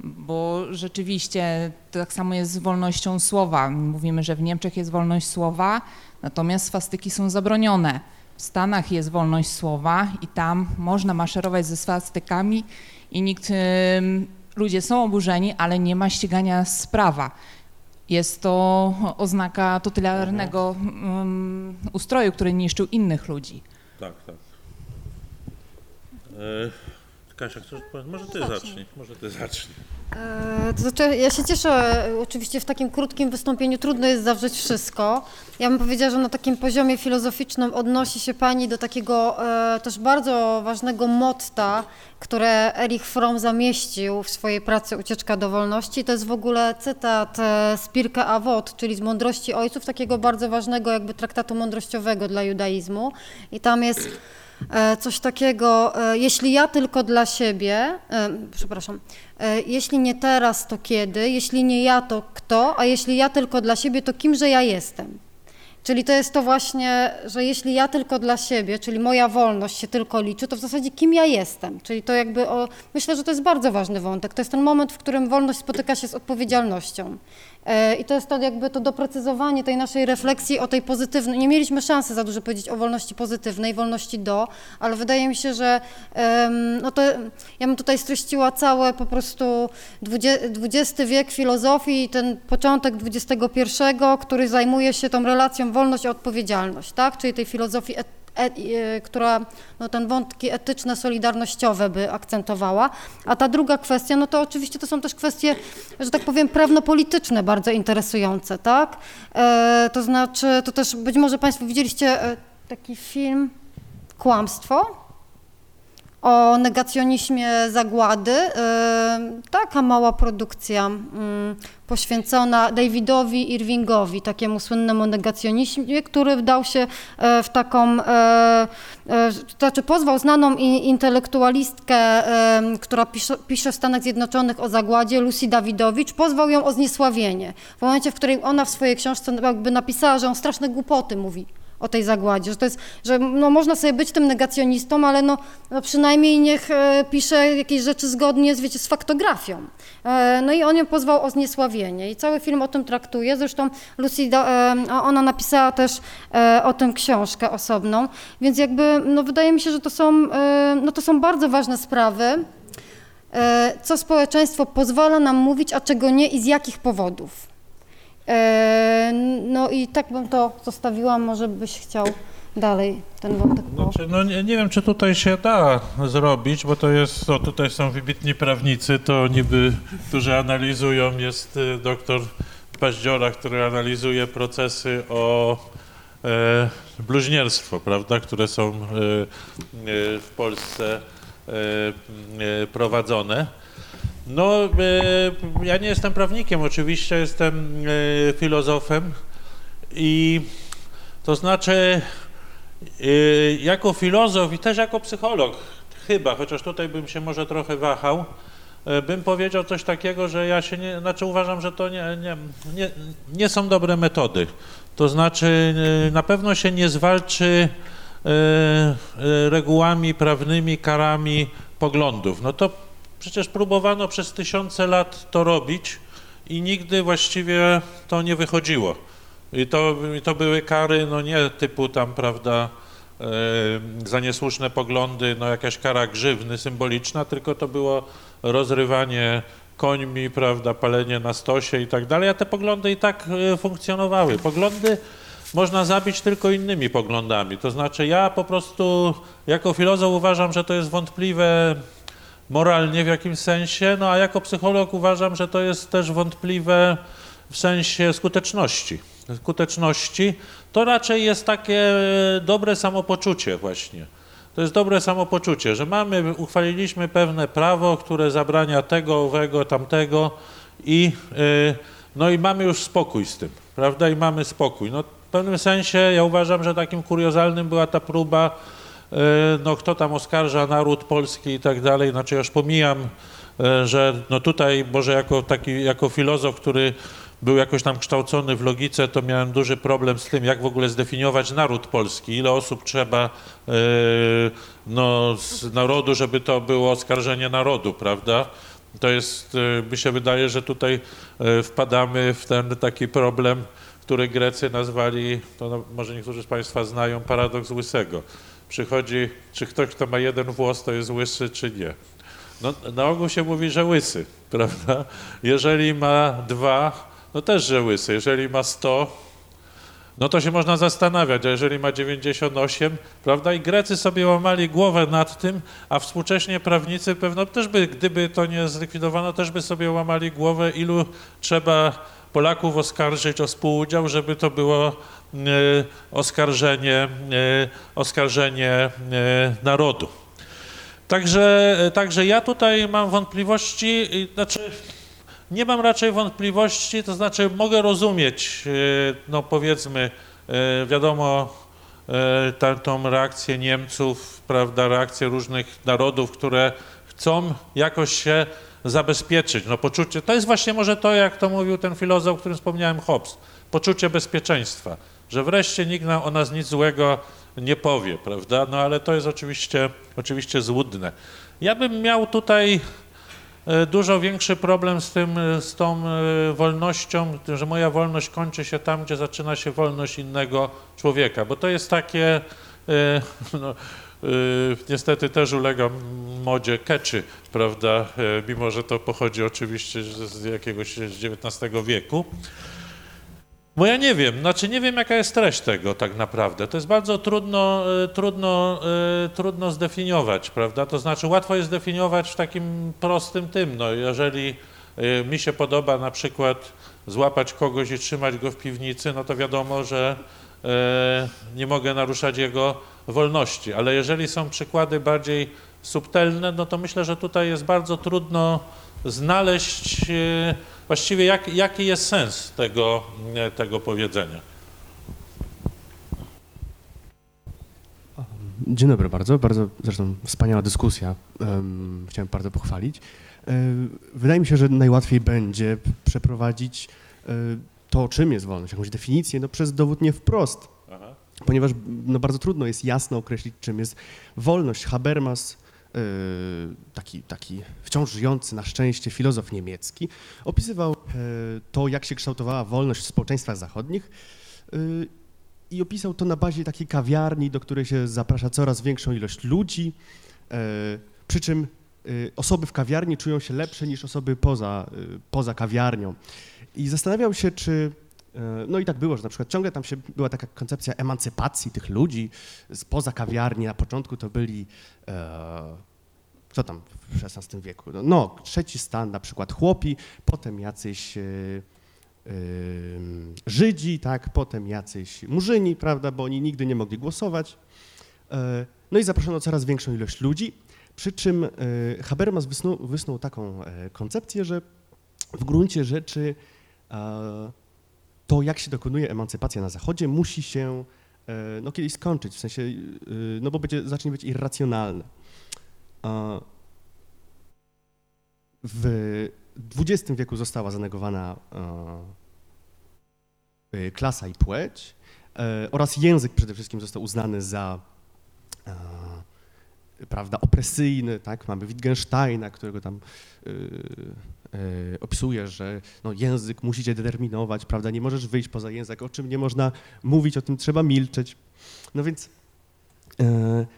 Bo rzeczywiście tak samo jest z wolnością słowa. Mówimy, że w Niemczech jest wolność słowa, natomiast swastyki są zabronione. W Stanach jest wolność słowa i tam można maszerować ze swastykami i nikt, ludzie są oburzeni, ale nie ma ścigania z prawa. Jest to oznaka totalitaryjnego um, ustroju, który niszczył innych ludzi. Tak, tak. E, Kasia, chcesz, może ty zacznij, może ty zacznij. E, to znaczy, ja się cieszę, oczywiście w takim krótkim wystąpieniu trudno jest zawrzeć wszystko. Ja bym powiedziała, że na takim poziomie filozoficznym odnosi się Pani do takiego e, też bardzo ważnego motta, które Erich Fromm zamieścił w swojej pracy Ucieczka do wolności. To jest w ogóle cytat e, z Pirke Avot, czyli z Mądrości Ojców, takiego bardzo ważnego jakby traktatu mądrościowego dla judaizmu. I tam jest E, coś takiego, e, jeśli ja tylko dla siebie, e, przepraszam, jeśli nie teraz, to kiedy, jeśli nie ja, to kto, a jeśli ja tylko dla siebie, to kimże ja jestem. Czyli to jest to właśnie, że jeśli ja tylko dla siebie, czyli moja wolność się tylko liczy, to w zasadzie kim ja jestem. Czyli to jakby, o, myślę, że to jest bardzo ważny wątek. To jest ten moment, w którym wolność spotyka się z odpowiedzialnością. E, I to jest to jakby to doprecyzowanie tej naszej refleksji o tej pozytywnej. Nie mieliśmy szansy za dużo powiedzieć o wolności pozytywnej, wolności do, ale wydaje mi się, że no to ja bym tutaj streściła całe po prostu XX wiek filozofii ten początek XXI, który zajmuje się tą relacją wolność a odpowiedzialność, tak? Czyli tej filozofii E, e, która no, ten wątki etyczne, solidarnościowe by akcentowała. A ta druga kwestia, no to oczywiście to są też kwestie, że tak powiem, prawno-polityczne bardzo interesujące, tak? E, to znaczy, to też być może Państwo widzieliście e, taki film Kłamstwo o negacjonizmie zagłady. Taka mała produkcja mm, poświęcona Davidowi Irvingowi, takiemu słynnemu negacjonizmie, który wdał się e, w taką, e, e, znaczy pozwał znaną intelektualistkę, która pisze, pisze w Stanach Zjednoczonych o zagładzie, Lucy Dawidowicz, pozwał ją o zniesławienie. W momencie, w którym ona w swojej książce jakby napisała, że on straszne głupoty mówi o tej zagładzie, że to jest, że no można sobie być tym negacjonistą, ale no, no przynajmniej niech e, pisze jakieś rzeczy zgodnie z, wiecie, z faktografią. E, no i on ją pozwał o zniesławienie i cały film o tym traktuje, zresztą Lucy, e, ona napisała też o tym książkę osobną, więc jakby, no wydaje mi się, że to są, no to są bardzo ważne sprawy, co społeczeństwo pozwala nam mówić, a czego nie i z jakich powodów. E, no i tak bym to zostawiła, może byś chciał dalej ten wątek znaczy, no nie, nie, wiem, czy tutaj się da zrobić, bo to jest, o, tutaj są wybitni prawnicy, to niby, którzy analizują, jest y, doktor Paździora, który analizuje procesy o e, bluźnierstwo, prawda, które są e, w Polsce e, prowadzone. No, e, ja nie jestem prawnikiem, oczywiście jestem e, filozofem i to znaczy e, jako filozof i też jako psycholog chyba, chociaż tutaj bym się może trochę wahał, bym powiedział coś takiego, że ja się nie, znaczy uważam, że to nie, nie, nie, nie są dobre metody. To znaczy na pewno się nie zwalczy regułami prawnymi, karami poglądów. No to Przecież próbowano przez tysiące lat to robić i nigdy właściwie to nie wychodziło. I to, to były kary, no nie typu tam, prawda, e, za niesłuszne poglądy, no jakaś kara grzywny symboliczna, tylko to było rozrywanie końmi, prawda, palenie na stosie i tak dalej, a te poglądy i tak e, funkcjonowały. Poglądy można zabić tylko innymi poglądami. To znaczy ja po prostu jako filozof uważam, że to jest wątpliwe moralnie w jakimś sensie, no a jako psycholog uważam, że to jest też wątpliwe w sensie skuteczności. Skuteczności to raczej jest takie dobre samopoczucie właśnie. To jest dobre samopoczucie, że mamy, uchwaliliśmy pewne prawo, które zabrania tego, owego, tamtego i, y, no i mamy już spokój z tym, prawda? I mamy spokój. No, w pewnym sensie ja uważam, że takim kuriozalnym była ta próba E, no kto tam oskarża naród polski i tak dalej, znaczy już pomijam e, że no tutaj może jako taki, jako filozof, który był jakoś tam kształcony w logice, to miałem duży problem z tym, jak w ogóle zdefiniować naród polski, ile osób trzeba e, no, z narodu, żeby to było oskarżenie narodu, prawda? To jest, e, mi się wydaje, że tutaj e, wpadamy w ten taki problem, który Grecy nazwali, to no, może niektórzy z Państwa znają, paradoks łysego. Przychodzi, czy ktoś, kto ma jeden włos, to jest łysy, czy nie. No, na ogół się mówi, że łysy, prawda? Jeżeli ma dwa, no też, że łysy. Jeżeli ma 100, no to się można zastanawiać, a jeżeli ma 98, prawda? I Grecy sobie łamali głowę nad tym, a współcześnie prawnicy pewno też by, gdyby to nie zlikwidowano, też by sobie łamali głowę, ilu trzeba Polaków oskarżyć o współudział, żeby to było e, oskarżenie, e, oskarżenie e, narodu. Także, także ja tutaj mam wątpliwości, znaczy nie mam raczej wątpliwości, to znaczy mogę rozumieć, no powiedzmy, wiadomo, tą reakcję Niemców, prawda, reakcję różnych narodów, które chcą jakoś się zabezpieczyć. No poczucie, to jest właśnie może to, jak to mówił ten filozof, o którym wspomniałem, Hobbes, poczucie bezpieczeństwa, że wreszcie nikt nam o nas nic złego nie powie, prawda? No ale to jest oczywiście, oczywiście złudne. Ja bym miał tutaj e, dużo większy problem z tym, e, z tą e, wolnością, że moja wolność kończy się tam, gdzie zaczyna się wolność innego człowieka, bo to jest takie, no, niestety też ulega modzie keczy, prawda, y, mimo że to pochodzi oczywiście z jakiegoś XIX wieku. Bo ja nie wiem, znaczy nie wiem jaka jest treść tego tak naprawdę. To jest bardzo trudno, y, trudno, trudno zdefiniować, prawda? To znaczy łatwo jest zdefiniować w takim prostym tym, no jeżeli mi się podoba na przykład złapać kogoś i trzymać go w piwnicy, no to wiadomo, że nie mogę naruszać jego wolności. Ale jeżeli są przykłady bardziej subtelne, no to myślę, że tutaj jest bardzo trudno znaleźć e, właściwie jak, jaki jest sens tego, e, tego powiedzenia. Dzień dobry bardzo, bardzo zresztą wspaniała dyskusja. Chciałem bardzo pochwalić. Wydaje mi się, że najłatwiej będzie przeprowadzić to, czym jest wolność, jakąś definicję, no przez dowód nie wprost ponieważ no, bardzo trudno jest jasno określić, czym jest wolność. Habermas, yy, taki, taki wciąż żyjący na szczęście filozof niemiecki, opisywał yy, to, jak się kształtowała wolność w społeczeństwach zachodnich yy, i opisał to na bazie takiej kawiarni, do której się zaprasza coraz większą ilość ludzi, przy czym osoby w kawiarni czują się lepsze niż osoby poza, poza kawiarnią. I zastanawiał się, czy E, no i tak było, że na przykład ciągle tam się była taka koncepcja emancypacji tych ludzi spoza kawiarni. Na początku to byli, e, co tam w XVI wieku? No, no, trzeci stan, na przykład chłopi, potem jacyś e, e, Żydzi, tak, potem jacyś murzyni, prawda, bo oni nigdy nie mogli głosować. E, no i zaproszono coraz większą ilość ludzi, przy czym e, Habermas wysnuł, wysnuł taką koncepcję, że w gruncie rzeczy to, jak się dokonuje emancypacja na Zachodzie, musi się e, no, kiedyś skończyć, w sensie, e, no bo będzie, zacznie być irracjonalne. W XX wieku została zanegowana e, klasa i płeć oraz język przede wszystkim został uznany za prawda, opresyjny, tak, mamy Wittgensteina, którego tam E, opisuje, że no, język musi cię determinować, prawda, nie możesz wyjść poza język, o czym nie można mówić, o tym trzeba milczeć. No więc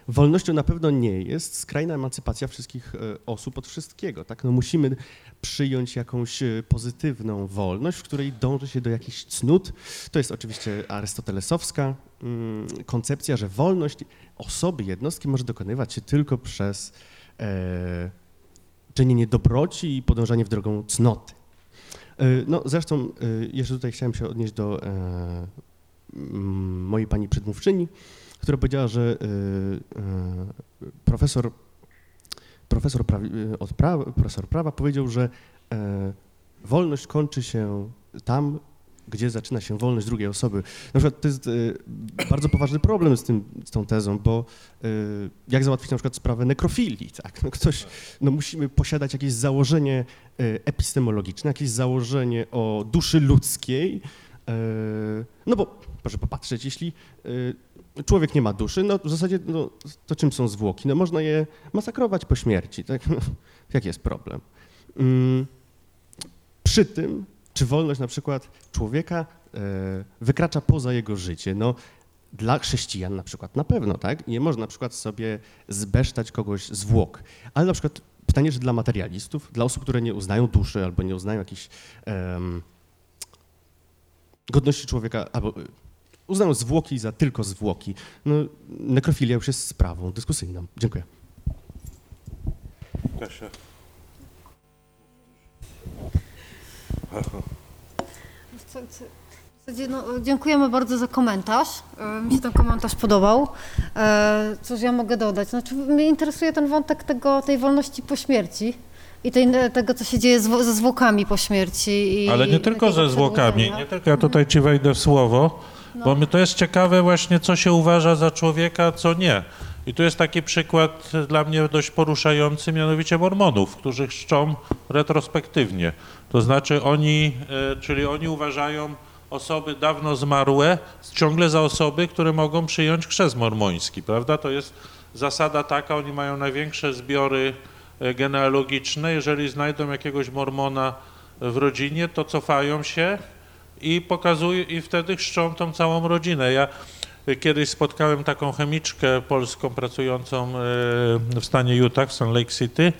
wolnością na pewno nie jest skrajna emancypacja wszystkich e, osób od wszystkiego, tak, no musimy przyjąć jakąś e, pozytywną wolność, w której dąży się do jakichś cnót. To jest oczywiście arystotelesowska mm, koncepcja, że wolność osoby, jednostki może dokonywać się tylko przez e, czynienie dobroci i podążanie w drogą cnoty. E, no zresztą e, jeszcze tutaj chciałem się odnieść do e, mojej pani przedmówczyni, która powiedziała, że profesor, profesor, prawi, od prawa, profesor prawa powiedział, że wolność kończy się tam, gdzie zaczyna się wolność drugiej osoby. Na przykład to jest y, bardzo poważny problem z, tym, z tą tezą, bo y, jak załatwić na przykład sprawę nekrofilii, tak? No ktoś, no musimy posiadać jakieś założenie y, epistemologiczne, jakieś założenie o duszy ludzkiej, y, no bo proszę popatrzeć, jeśli y, człowiek nie ma duszy, no w zasadzie no, to czym są zwłoki? No można je masakrować po śmierci, tak? Jaki jest problem? Mm, przy tym, czy wolność na przykład człowieka e, wykracza poza jego życie? No dla chrześcijan na przykład na pewno, tak? Nie można na przykład sobie zbesztać kogoś zwłok, ale na przykład pytanie, że dla materialistów, dla osób, które nie uznają duszy albo nie uznają jakiejś em, godności człowieka, albo uznają zwłoki za tylko zwłoki. No, nekrofilia już jest sprawą dyskusyjną. Dziękuję. Kasia. No, dziękujemy bardzo za komentarz. E, Mi się ten komentarz podobał. E, Cóż ja mogę dodać? Znaczy, mnie interesuje ten wątek tego, tej wolności po śmierci i tej, tego, co się dzieje z, ze zwłokami po śmierci. I Ale nie tylko takiego ze zwłokami, nie tylko ja tutaj ci wejdę w słowo, bo my to jest ciekawe właśnie, co się uważa za człowieka, co nie. I tu jest taki przykład dla mnie dość poruszający, mianowicie Mormonów, którzy chrzczą retrospektywnie. To znaczy oni, e, czyli oni uważają osoby dawno zmarłe ciągle za osoby, które mogą przyjąć chrzest mormoński, prawda? To jest zasada taka, oni mają największe zbiory e, genealogiczne. Jeżeli znajdą jakiegoś mormona w rodzinie, to cofają się i pokazują, i wtedy chrzczą tą całą rodzinę. Ja kiedyś spotkałem taką chemiczkę polską pracującą y, w stanie Utah, w Salt Lake City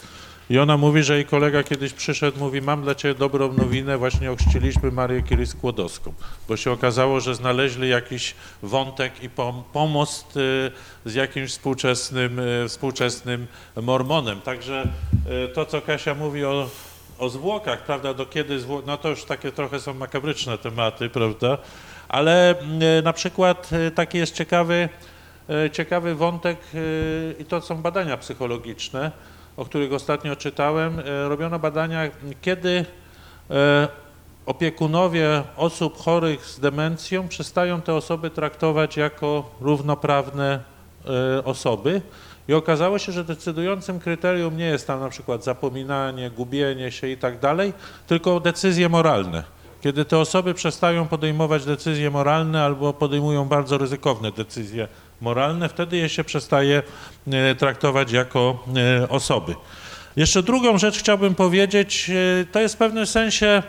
i ona mówi, że jej kolega kiedyś przyszedł, mówi, mam dla ciebie dobrą nowinę, właśnie ochrzciliśmy Marię Curie Skłodowską, bo się okazało, że znaleźli jakiś wątek i pom- pomost y, z jakimś współczesnym, y, współczesnym mormonem. Także to, co Kasia mówi o o zwłokach, prawda, do kiedy zwło... no to już takie trochę są makabryczne tematy, prawda, ale mm, na przykład e, taki jest ciekawy, e, ciekawy wątek e, i to są badania psychologiczne, o których ostatnio czytałem. Robiono badania, kiedy opiekunowie osób chorych z demencją przestają te osoby traktować jako równoprawne osoby. I okazało się, że decydującym kryterium nie jest tam na przykład zapominanie, gubienie się i tak dalej, tylko decyzje moralne. Kiedy te osoby przestają podejmować decyzje moralne albo podejmują bardzo ryzykowne decyzje moralne, wtedy je się przestaje e, traktować jako e, osoby. Jeszcze drugą rzecz chciałbym powiedzieć, e, to jest w pewnym sensie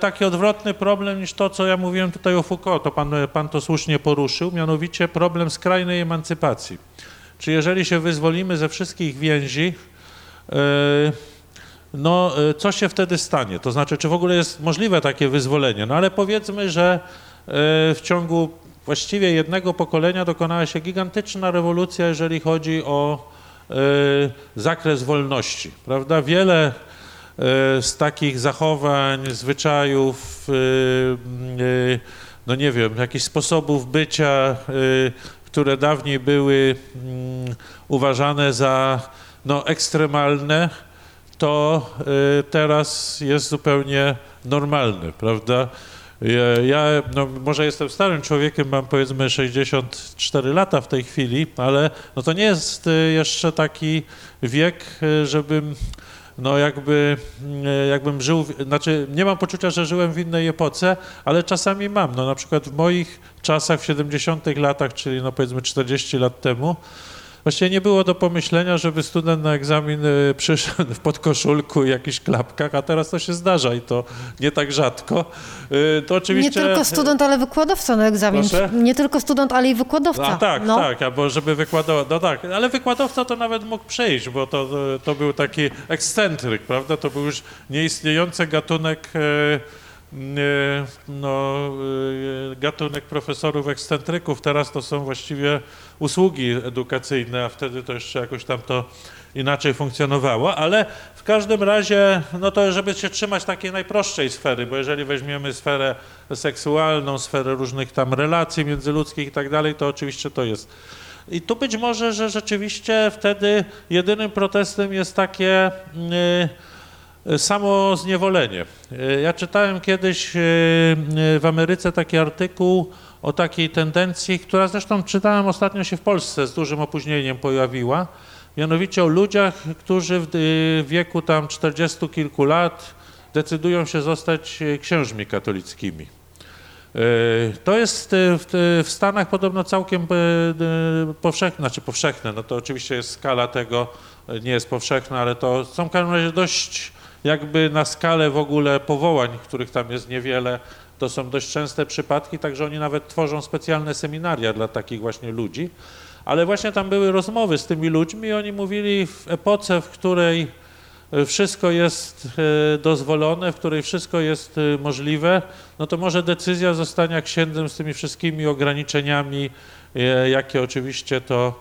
taki odwrotny problem niż to, co ja mówiłem tutaj o Foucault, to pan, pan to słusznie poruszył, mianowicie problem skrajnej emancypacji. Czy jeżeli się wyzwolimy ze wszystkich więzi, e, no e, co się wtedy stanie? To znaczy, czy w ogóle jest możliwe takie wyzwolenie? No ale powiedzmy, że e, w ciągu właściwie jednego pokolenia dokonała się gigantyczna rewolucja, jeżeli chodzi o zakres wolności, prawda? Wiele z takich zachowań, zwyczajów, no nie wiem, jakichś sposobów bycia, które dawniej były mm, uważane za no, ekstremalne, to y, teraz jest zupełnie normalne, prawda? Ja, ja no, może jestem starym człowiekiem, mam powiedzmy 64 lata w tej chwili, ale no, to nie jest y, jeszcze taki wiek, y, żebym no jakby, y, jakbym żył, znaczy nie mam poczucia, że żyłem w innej epoce, ale czasami mam. No na przykład w moich czasach w 70 latach, czyli no powiedzmy 40 lat temu, Właściwie nie było do pomyślenia, żeby student na egzamin y, przyszedł w podkoszulku i jakichś klapkach, a teraz to się zdarza i to nie tak rzadko. Y, To oczywiście... Nie tylko student, ale wykładowca na egzamin. Proszę? Nie tylko student, ale i wykładowca. A tak, no. tak, albo żeby wykładował, no tak, ale wykładowca to nawet mógł przejść, bo to, to był taki ekscentryk, prawda, to był już nieistniejący gatunek, e, no, e, gatunek profesorów ekscentryków, teraz to są właściwie usługi edukacyjne, a wtedy to jeszcze jakoś tam to inaczej funkcjonowało, ale w każdym razie, no to żeby się trzymać takiej najprostszej sfery, bo jeżeli weźmiemy sferę seksualną, sferę różnych tam relacji międzyludzkich i tak dalej, to oczywiście to jest. I tu być może, że rzeczywiście wtedy jedynym protestem jest takie, yy, samo zniewolenie. Ja czytałem kiedyś w Ameryce taki artykuł o takiej tendencji, która zresztą czytałem ostatnio się w Polsce z dużym opóźnieniem pojawiła, mianowicie o ludziach, którzy w wieku tam 40 kilku lat decydują się zostać księżmi katolickimi. To jest w, Stanach podobno całkiem powszechne, znaczy powszechne, no to oczywiście jest skala tego, nie jest powszechna, ale to są w każdym razie dość jakby na skalę w ogóle powołań, których tam jest niewiele, to są dość częste przypadki, także oni nawet tworzą specjalne seminaria dla takich właśnie ludzi. Ale właśnie tam były rozmowy z tymi ludźmi i oni mówili w epoce, w której wszystko jest e, dozwolone, w której wszystko jest e, możliwe, no to może decyzja zostania księdzem z tymi wszystkimi ograniczeniami, e, jakie oczywiście to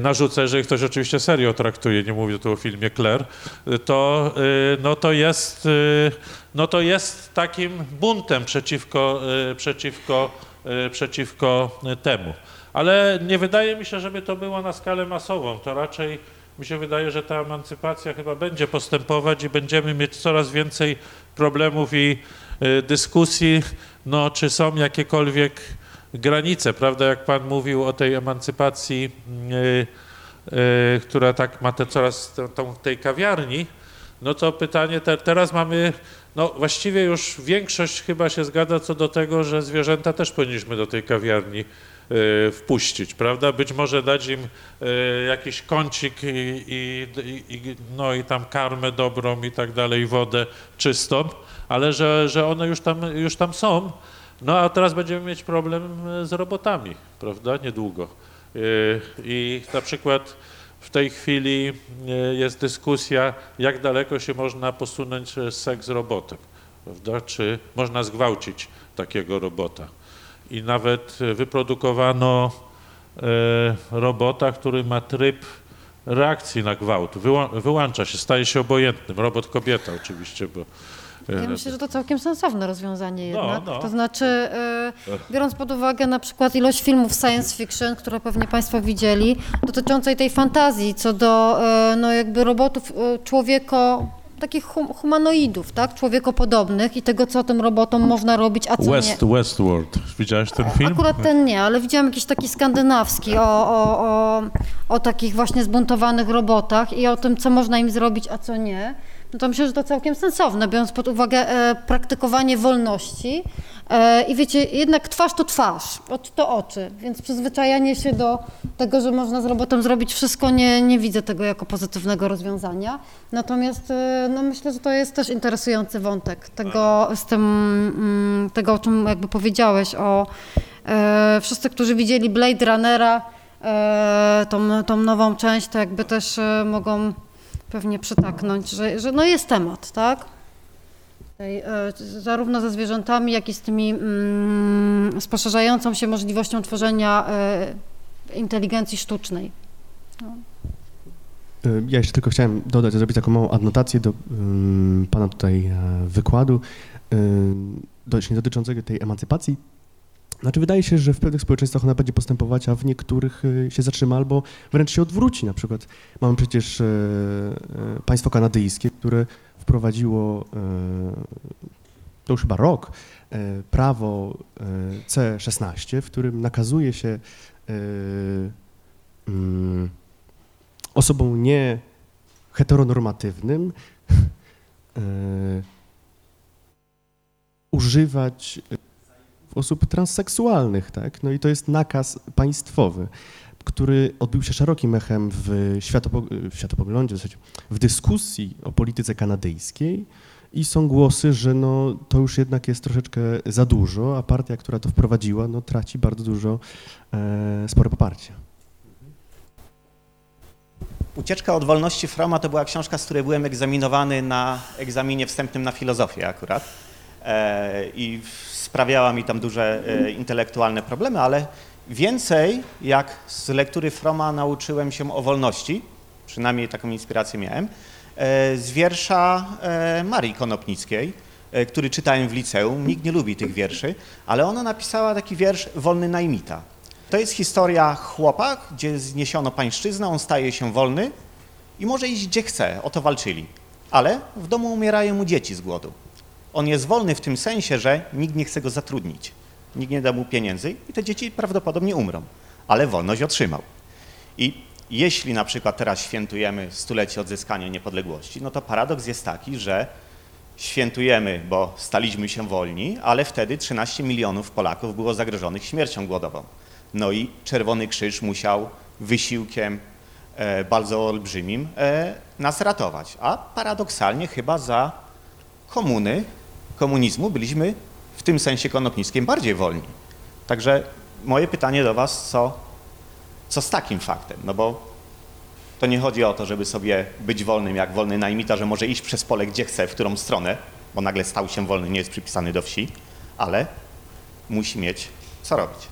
narzucę, jeżeli ktoś oczywiście serio traktuje, nie mówię tu o filmie Claire, to, no to, jest, no to jest takim buntem przeciwko, przeciwko, przeciwko temu. Ale nie wydaje mi się, żeby to było na skalę masową. To raczej mi się wydaje, że ta emancypacja chyba będzie postępować i będziemy mieć coraz więcej problemów i dyskusji, no, czy są jakiekolwiek granice, prawda, jak Pan mówił o tej emancypacji, yy, yy, która tak ma te coraz tą, tej kawiarni, no to pytanie, te, teraz mamy, no właściwie już większość chyba się zgadza co do tego, że zwierzęta też powinniśmy do tej kawiarni yy, wpuścić, prawda? Być może dać im jakiś kącik i, i, i, no i tam karmę dobrą i tak dalej, wodę czystą, ale że, że one już tam, już tam są, no a teraz będziemy mieć problem e, z robotami, prawda, niedługo. E, I na przykład w tej chwili e, jest dyskusja, jak daleko się można posunąć seks robotem, prawda, czy można zgwałcić takiego robota. I nawet wyprodukowano robota, który ma tryb reakcji na gwałt. Wyłącza się, staje się obojętnym. Robot kobieta oczywiście, bo ja myślę, że to całkiem sensowne rozwiązanie no, jednak. No, no. To znaczy, e, biorąc pod uwagę na przykład ilość filmów science fiction, które pewnie Państwo widzieli, dotyczącej tej fantazji co do e, no jakby robotów e, człowieko takich humanoidów, tak, człowiekopodobnych i tego, co tym robotom można robić, a co West, nie. Westworld. Widziałeś ten film? Akurat ten nie, ale widziałam jakiś taki skandynawski o, o, o, o takich właśnie zbuntowanych robotach i o tym, co można im zrobić, a co nie no to myślę, że to całkiem sensowne, biorąc pod uwagę e, praktykowanie wolności. E, I wiecie, jednak twarz to twarz, oczy to oczy, więc przyzwyczajanie się do tego, że można z robotem zrobić wszystko, nie, nie widzę tego jako pozytywnego rozwiązania. Natomiast e, no myślę, że to jest też interesujący wątek tego, z tym, mm, tego o czym jakby powiedziałeś, o e, wszyscy, którzy widzieli Blade Runnera, e, tą, tą nową część, to jakby też e, mogą pewnie przytaknąć, że, że no jest temat, tak? E, zarówno ze zwierzętami, jak i z tymi mm, z poszerzającą się możliwością tworzenia e, inteligencji sztucznej. No. E, ja jeszcze tylko chciałem dodać, zrobić taką małą adnotację do um, Pana tutaj wykładu um, dotyczącego tej emancypacji znaczy wydaje się, że w pewnych społeczeństwach ona będzie postępować, a w niektórych e, się zatrzyma albo wręcz się odwróci. Na przykład mamy przecież e, e, państwo kanadyjskie, które wprowadziło, to już chyba rok, prawo C16, w którym nakazuje się mm, osobom nie heteronormatywnym używać osób transseksualnych, tak? No i to jest nakaz państwowy, który odbił się szerokim echem w, w światopoglądzie, w dyskusji o polityce kanadyjskiej i są głosy, że no, to już jednak jest troszeczkę za dużo, a partia, która to wprowadziła, no, traci bardzo dużo, e, spore poparcie. Ucieczka od wolności Froma to była książka, z której byłem egzaminowany na egzaminie wstępnym na filozofię akurat. E, I sprawiała mi tam duże e, intelektualne problemy, ale więcej jak z lektury Froma nauczyłem się o wolności, przynajmniej taką inspirację miałem, e, z wiersza e, Marii Konopnickiej, który czytałem w liceum. Nikt nie lubi tych wierszy, ale ona napisała taki wiersz Wolny najmita. To jest historia chłopa, gdzie zniesiono pańszczyznę, on staje się wolny i może iść gdzie chce, o to walczyli. ale w domu umierają mu dzieci z głodu. On jest wolny w tym sensie, że nikt nie chce go zatrudnić, nikt nie da mu pieniędzy i te dzieci prawdopodobnie umrą, ale wolność otrzymał. I jeśli na przykład teraz świętujemy stulecie odzyskania niepodległości, no to paradoks jest taki, że świętujemy, bo staliśmy się wolni, ale wtedy 13 milionów Polaków było zagrożonych śmiercią głodową. No i Czerwony Krzyż musiał wysiłkiem e, bardzo olbrzymim e, nas ratować. A paradoksalnie chyba za komuny, komunizmu byliśmy w tym sensie konopnickim bardziej wolni. Także moje pytanie do Was, co, co z takim faktem? No bo to nie chodzi o to, żeby sobie być wolnym jak wolny najmita, że może iść przez pole gdzie chce, w którą stronę, bo nagle stał się wolny, nie jest przypisany do wsi, ale musi mieć co robić.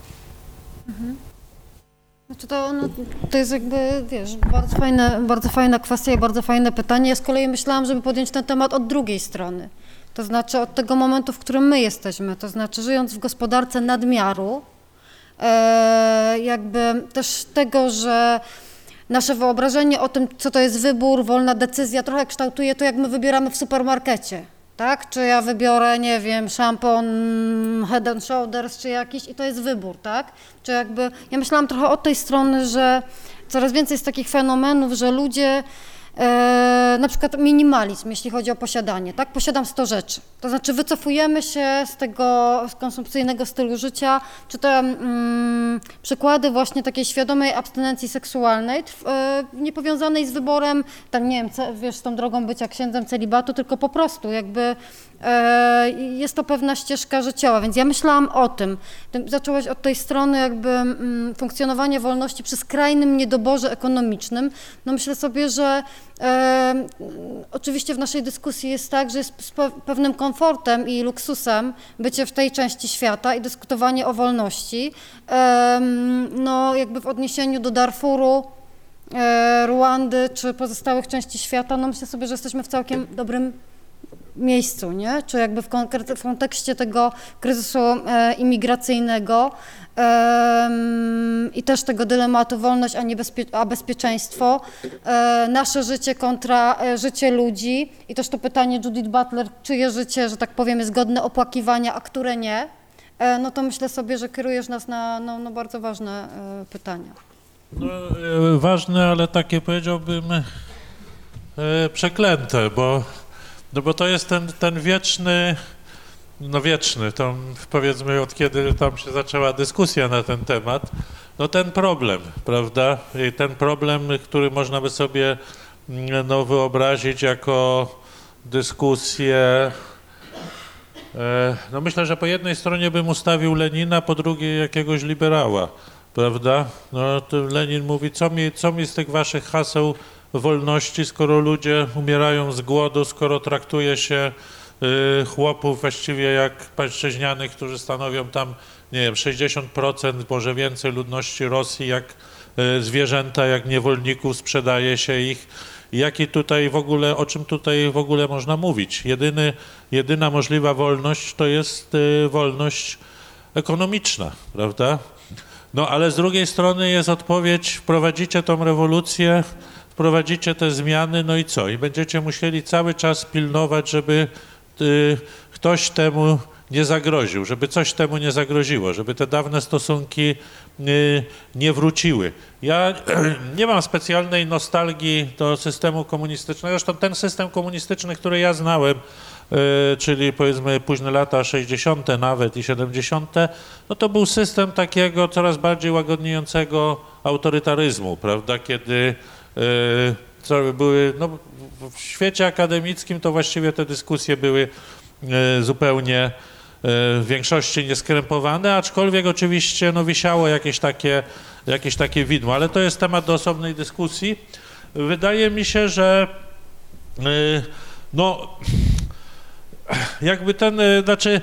Znaczy to, no, to jest jakby, wiesz, bardzo, fajne, bardzo fajna kwestia i bardzo fajne pytanie. Ja z kolei myślałam, żeby podjąć ten temat od drugiej strony. To znaczy od tego momentu, w którym my jesteśmy. To znaczy żyjąc w gospodarce nadmiaru, e, jakby też tego, że nasze wyobrażenie o tym, co to jest wybór, wolna decyzja, trochę kształtuje to, jak my wybieramy w supermarkecie. Tak? Czy ja wybiorę, nie wiem, szampon Head and Shoulders czy jakiś i to jest wybór, tak? Czy jakby, ja myślałam trochę od tej strony, że coraz więcej jest takich fenomenów, że ludzie e, na przykład minimalizm, jeśli chodzi o posiadanie, tak? Posiadam 100 rzeczy. To znaczy wycofujemy się z tego z konsumpcyjnego stylu życia, czy te mm, przykłady właśnie takiej świadomej abstynencji seksualnej, e, niepowiązanej z wyborem, tak nie wiem, wiesz, z tą drogą bycia księdzem celibatu, tylko po prostu jakby jest to pewna ścieżka życiowa, więc ja myślałam o tym. Zaczęłaś od tej strony jakby mm, funkcjonowania wolności przy skrajnym niedoborze ekonomicznym. No myślę sobie, że e, oczywiście w naszej dyskusji jest tak, że jest pewnym komfortem i luksusem bycie w tej części świata i dyskutowanie o wolności. Em, no jakby w odniesieniu do Darfuru, e, Ruandy czy pozostałych części świata, no myślę sobie, że jesteśmy w całkiem dobrym miejscu, nie? Czy jakby w, w kontekście tego kryzysu e, imigracyjnego em, i też tego dylematu wolność a, niebezpie- a bezpieczeństwo, e, nasze życie kontra e, życie ludzi i też to pytanie Judith Butler, czyje życie, że tak powiem, jest godne opłakiwania, a które nie, e, no to myślę sobie, że kierujesz nas na no, no bardzo ważne e, pytania. No, e, ważne, ale takie powiedziałbym e, przeklęte, bo, no bo to jest ten, ten wieczny, no wieczny, to powiedzmy od kiedy tam się zaczęła dyskusja na ten temat, no ten problem, prawda? I ten problem, który można by sobie mm, no, wyobrazić jako dyskusję E, No myślę, że po jednej stronie bym ustawił Lenina, po drugiej jakiegoś liberała, prawda? No to Lenin mówi, co mi, co mi z tych waszych haseł wolności, skoro ludzie umierają z głodu, skoro traktuje się y, chłopów właściwie jak pańszczyźnianych, którzy stanowią tam, nie wiem, 60%, może więcej ludności Rosji, jak y, zwierzęta, jak niewolników, sprzedaje się ich. Jaki tutaj w ogóle, o czym tutaj w ogóle można mówić? Jedyny, jedyna możliwa wolność to jest y, wolność ekonomiczna, prawda? No ale z drugiej strony jest odpowiedź, wprowadzicie tą rewolucję, wprowadzicie te zmiany, no i co? I będziecie musieli cały czas pilnować, żeby y, ktoś temu nie zagroził, żeby coś temu nie zagroziło, żeby te dawne stosunki y, nie wróciły. Ja nie mam specjalnej nostalgii do systemu komunistycznego. Zresztą ten system komunistyczny, który ja znałem, y, czyli powiedzmy późne lata 60. nawet i 70., no to był system takiego coraz bardziej łagodniejącego autorytaryzmu, prawda, kiedy co były, no, w- świecie akademickim to właściwie te dyskusje były y, zupełnie y, w większości nieskrępowane, aczkolwiek oczywiście no, wisiało jakieś takie, jakieś takie widmo, ale to jest temat do osobnej dyskusji. Wydaje mi się, że y, no, jakby ten, y, znaczy,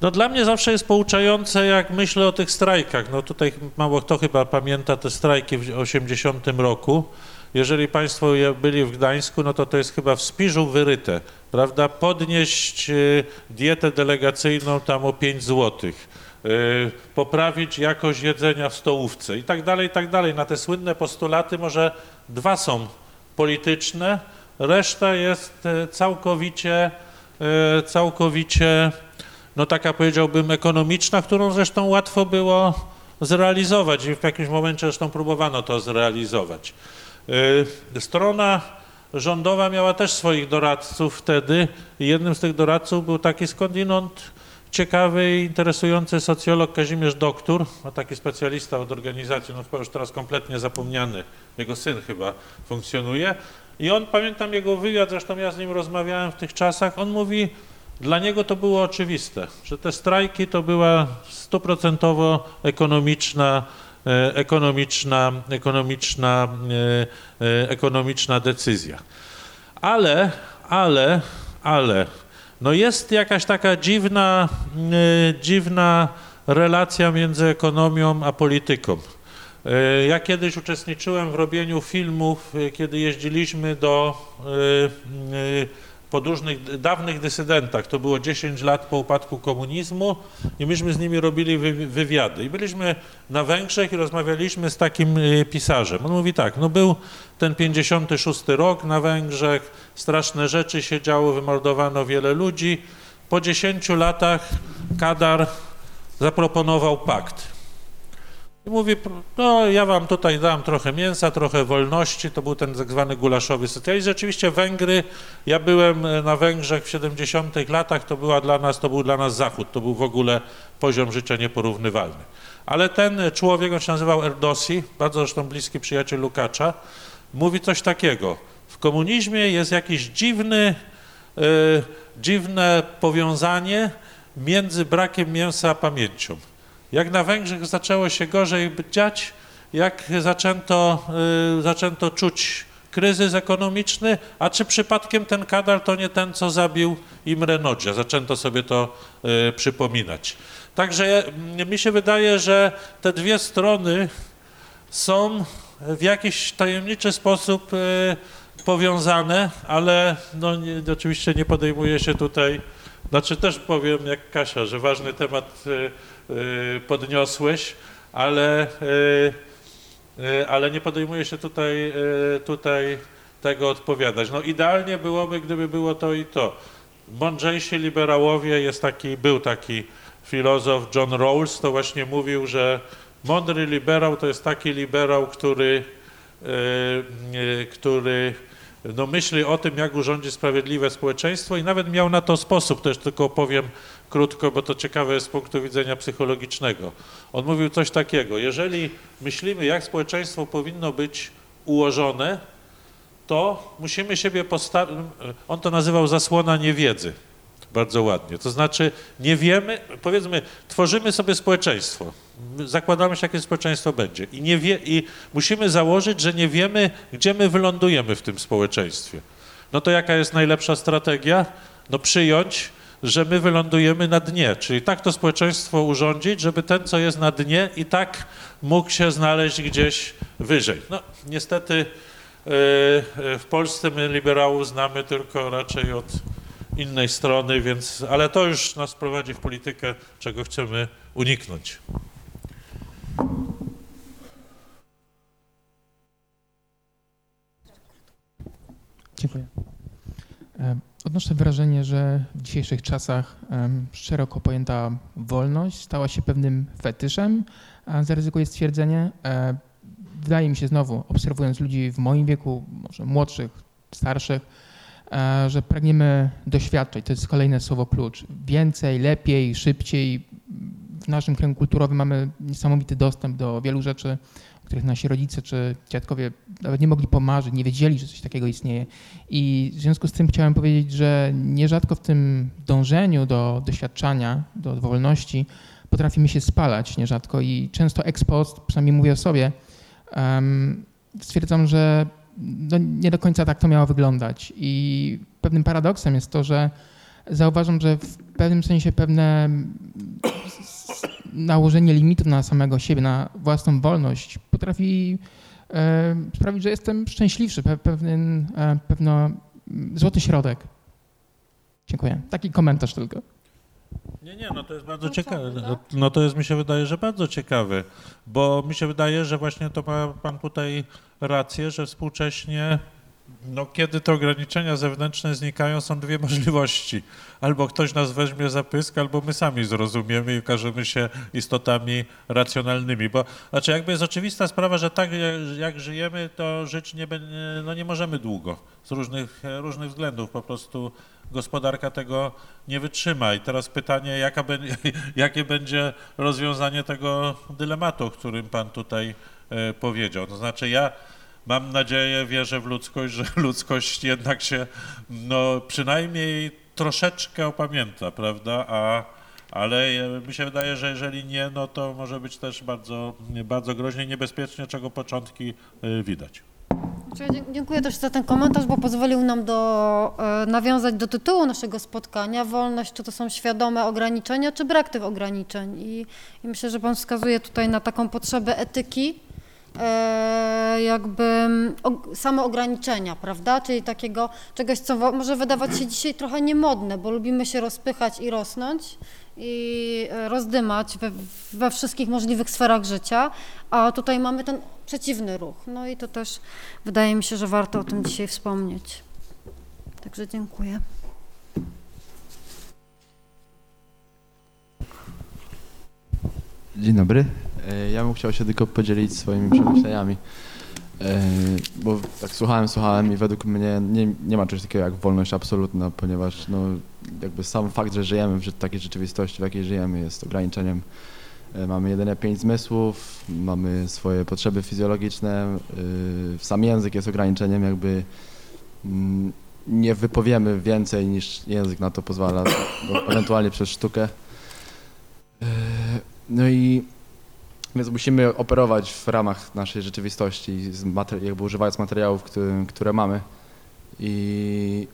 no dla mnie zawsze jest pouczające, jak myślę o tych strajkach. No tutaj mało kto chyba pamięta te strajki w 80 roku. Jeżeli Państwo byli w Gdańsku, no to to jest chyba w Spiżu wyryte, prawda? Podnieść y, dietę delegacyjną tam o 5 złotych, y, poprawić jakość jedzenia w stołówce i tak dalej, i tak dalej. Na te słynne postulaty może dwa są polityczne, reszta jest e, całkowicie, całkowicie, no taka powiedziałbym ekonomiczna, którą zresztą łatwo było zrealizować i w jakimś momencie zresztą próbowano to zrealizować. E, Strona rządowa miała też swoich doradców wtedy jednym z tych doradców był taki skądinąd ciekawy i interesujący socjolog Kazimierz Doktor, a taki specjalista od organizacji, no chyba już teraz kompletnie zapomniany, jego syn chyba funkcjonuje. I on, pamiętam jego wywiad, zresztą ja z nim rozmawiałem w tych czasach, on mówi, dla niego to było oczywiste, że te strajki to była stuprocentowo ekonomiczna, ekonomiczna, ekonomiczna, e, e, ekonomiczna decyzja. Ale, ale, ale, no jest jakaś taka dziwna, e, dziwna relacja między ekonomią a polityką. E, Ja kiedyś uczestniczyłem w robieniu filmów, e, kiedy jeździliśmy do e, podróżnych, dawnych dysydentach. To było 10 lat po upadku komunizmu i myśmy z nimi robili wy, wywiady. I byliśmy na Węgrzech i rozmawialiśmy z takim e, pisarzem. On mówi tak, no był ten 56 rok na Węgrzech, straszne rzeczy się działo, wymordowano wiele ludzi. Po 10 latach Kadar zaproponował pakt. I mówi, no ja wam tutaj dam trochę mięsa, trochę wolności, to był ten tak zwany gulaszowy socjalizm. Rzeczywiście Węgry, ja byłem e, na Węgrzech w 70 latach, to była dla nas, to był dla nas Zachód, to był w ogóle poziom życia nieporównywalny. Ale ten człowiek, on się nazywał Erdosi, bardzo zresztą bliski przyjaciel Lukacza, mówi coś takiego. W komunizmie jest jakiś dziwny, e, dziwne powiązanie między brakiem mięsa a pamięcią. Jak na Węgrzech zaczęło się gorzej dziać, jak zaczęto, y, zaczęto czuć kryzys ekonomiczny, a czy przypadkiem ten kadar to nie ten, co zabił Imre Nodzia? Zaczęto sobie to y, przypominać. Także mm, mi się wydaje, że te dwie strony są w jakiś tajemniczy sposób y, powiązane, ale no, nie, oczywiście nie podejmuje się tutaj, znaczy też powiem jak Kasia, że ważny temat podniosłeś, ale, y, y, ale nie podejmuje się tutaj, y, tutaj tego odpowiadać. No idealnie byłoby, gdyby było to i to. Mądrzejsi liberałowie, jest taki, był taki filozof John Rawls, to właśnie mówił, że mądry liberał to jest taki liberał, który, y, y, który no myśli o tym, jak urządzić sprawiedliwe społeczeństwo i nawet miał na to sposób, też tylko opowiem krótko, bo to ciekawe jest z punktu widzenia psychologicznego. On mówił coś takiego, jeżeli myślimy, jak społeczeństwo powinno być ułożone, to musimy siebie postawić, on to nazywał zasłona niewiedzy, bardzo ładnie, to znaczy nie wiemy, powiedzmy, tworzymy sobie społeczeństwo, zakładamy się, jakie społeczeństwo będzie i, nie wie, i musimy założyć, że nie wiemy, gdzie my wylądujemy w tym społeczeństwie. No to jaka jest najlepsza strategia? No przyjąć, że my wylądujemy na dnie, czyli tak to społeczeństwo urządzić, żeby ten, co jest na dnie i tak mógł się znaleźć gdzieś wyżej. No niestety yy, w Polsce my liberałów znamy tylko raczej od innej strony, więc, ale to już nas prowadzi w politykę, czego chcemy uniknąć. Dziękuję. Odnoszę wrażenie, że w dzisiejszych czasach szeroko pojęta wolność stała się pewnym fetyszem, zaryzykuję stwierdzenie, e, wydaje mi się znowu, obserwując ludzi w moim wieku, może młodszych, starszych, e, że pragniemy doświadczać, to jest kolejne słowo klucz, więcej, lepiej, szybciej. W naszym kręgu kulturowym mamy niesamowity dostęp do wielu rzeczy, o których nasi rodzice czy dziadkowie nawet nie mogli pomarzyć, nie wiedzieli, że coś takiego istnieje. I w związku z tym chciałem powiedzieć, że nierzadko w tym dążeniu do doświadczania, do wolności potrafimy się spalać nierzadko i często ex post, przynajmniej mówię o sobie, em, stwierdzam, że no nie do końca tak to miało wyglądać. I pewnym paradoksem jest to, że zauważam, że w pewnym sensie pewne nałożenie limitów na samego siebie, na własną wolność potrafi e, sprawić, że jestem szczęśliwszy, pe, pewien, e, pewno mm, złoty środek. Dziękuję. Taki komentarz tylko. Nie, nie, no to jest bardzo No ciekawe. co, No, tak? no to jest, mi się wydaje, że bardzo ciekawe, bo mi się wydaje, że właśnie to ma pan tutaj rację, że współcześnie no, kiedy te ograniczenia zewnętrzne znikają, są dwie możliwości. Albo ktoś nas weźmie za pysk, albo my sami zrozumiemy i okażemy się istotami racjonalnymi. Bo znaczy jakby jest oczywista sprawa, że tak jak, żyjemy, to żyć nie, no, nie możemy długo z różnych, różnych względów. Po prostu gospodarka tego nie wytrzyma. I teraz pytanie, jaka be, jakie będzie rozwiązanie tego dylematu, o którym Pan tutaj e, powiedział. To znaczy ja mam nadzieję, wierzę w ludzkość, że ludzkość jednak się no, przynajmniej troszeczkę opamięta, prawda? A, ale mi się wydaje, że jeżeli nie, no to może być też bardzo, bardzo groźnie i niebezpiecznie, czego początki y, widać. Dziękuję też za ten komentarz, bo pozwolił nam do, e, nawiązać do tytułu naszego spotkania. Wolność, czy to są świadome ograniczenia, czy brak tych ograniczeń. I, i myślę, że Pan wskazuje tutaj na taką potrzebę etyki, jakby mm, samo ograniczenia, prawda? Czyli takiego czegoś, co może wydawać się dzisiaj trochę niemodne, bo lubimy się rozpychać i rosnąć i e, rozdymać we, we wszystkich możliwych sferach życia, a tutaj mamy ten przeciwny ruch. No i to też wydaje mi się, że warto o tym dzisiaj wspomnieć. Także dziękuję. Dzień dobry. E, ja bym chciał się tylko podzielić swoimi przemyśleniami, e, bo tak słuchałem, słuchałem i według mnie nie, nie ma czegoś takiego jak wolność absolutna, ponieważ no, jakby sam fakt, że żyjemy w takiej rzeczywistości, w jakiej żyjemy jest ograniczeniem. E, mamy jedynie pięć zmysłów, mamy swoje potrzeby fizjologiczne, sam język jest ograniczeniem, jakby mm, nie wypowiemy więcej niż język na to pozwala, ewentualnie przez sztukę. No i więc musimy operować w ramach naszej rzeczywistości, jakby używając materiałów, które, które mamy. I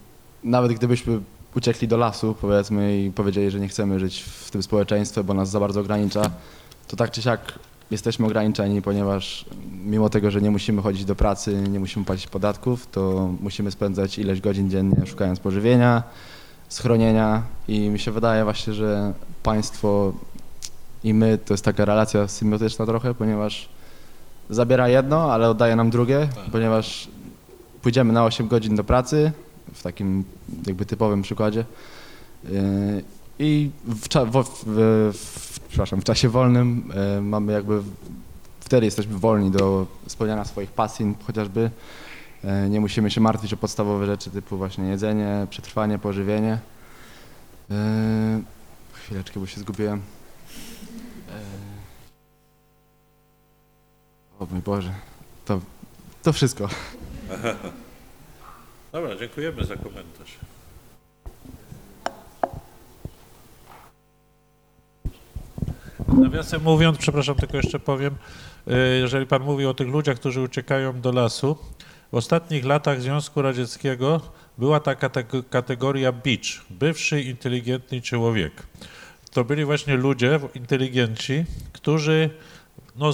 nawet gdybyśmy uciekli do lasu, powiedzmy, i powiedzieli, że nie chcemy żyć w tym społeczeństwie, bo nas za bardzo ogranicza, to tak czy siak jesteśmy ograniczeni, ponieważ mimo tego, że nie musimy chodzić do pracy, nie musimy płacić podatków, to musimy spędzać ileś godzin dziennie szukając pożywienia, schronienia i mi się wydaje właśnie, że państwo i my to jest taka relacja symbiotyczna trochę, ponieważ zabiera jedno, ale oddaje nam drugie, tak. ponieważ pójdziemy na 8 godzin do pracy, w takim jakby typowym przykładzie yy, i w, w, w, przepraszam, w czasie wolnym yy, mamy jakby, wtedy jesteśmy wolni do spełniania swoich pasji chociażby, yy, nie musimy się martwić o podstawowe rzeczy typu właśnie jedzenie, przetrwanie, pożywienie. Chwileczkę, bo się zgubiłem. O mój Boże, to, to wszystko. Dobra, dziękujemy za komentarz. Nawiasem mówiąc, przepraszam, tylko jeszcze powiem, y, jeżeli Pan mówi o tych ludziach, którzy uciekają do lasu, w ostatnich latach Związku Radzieckiego była ta kategoria beach, bywszy inteligentny człowiek. To byli właśnie ludzie, inteligenci, którzy no,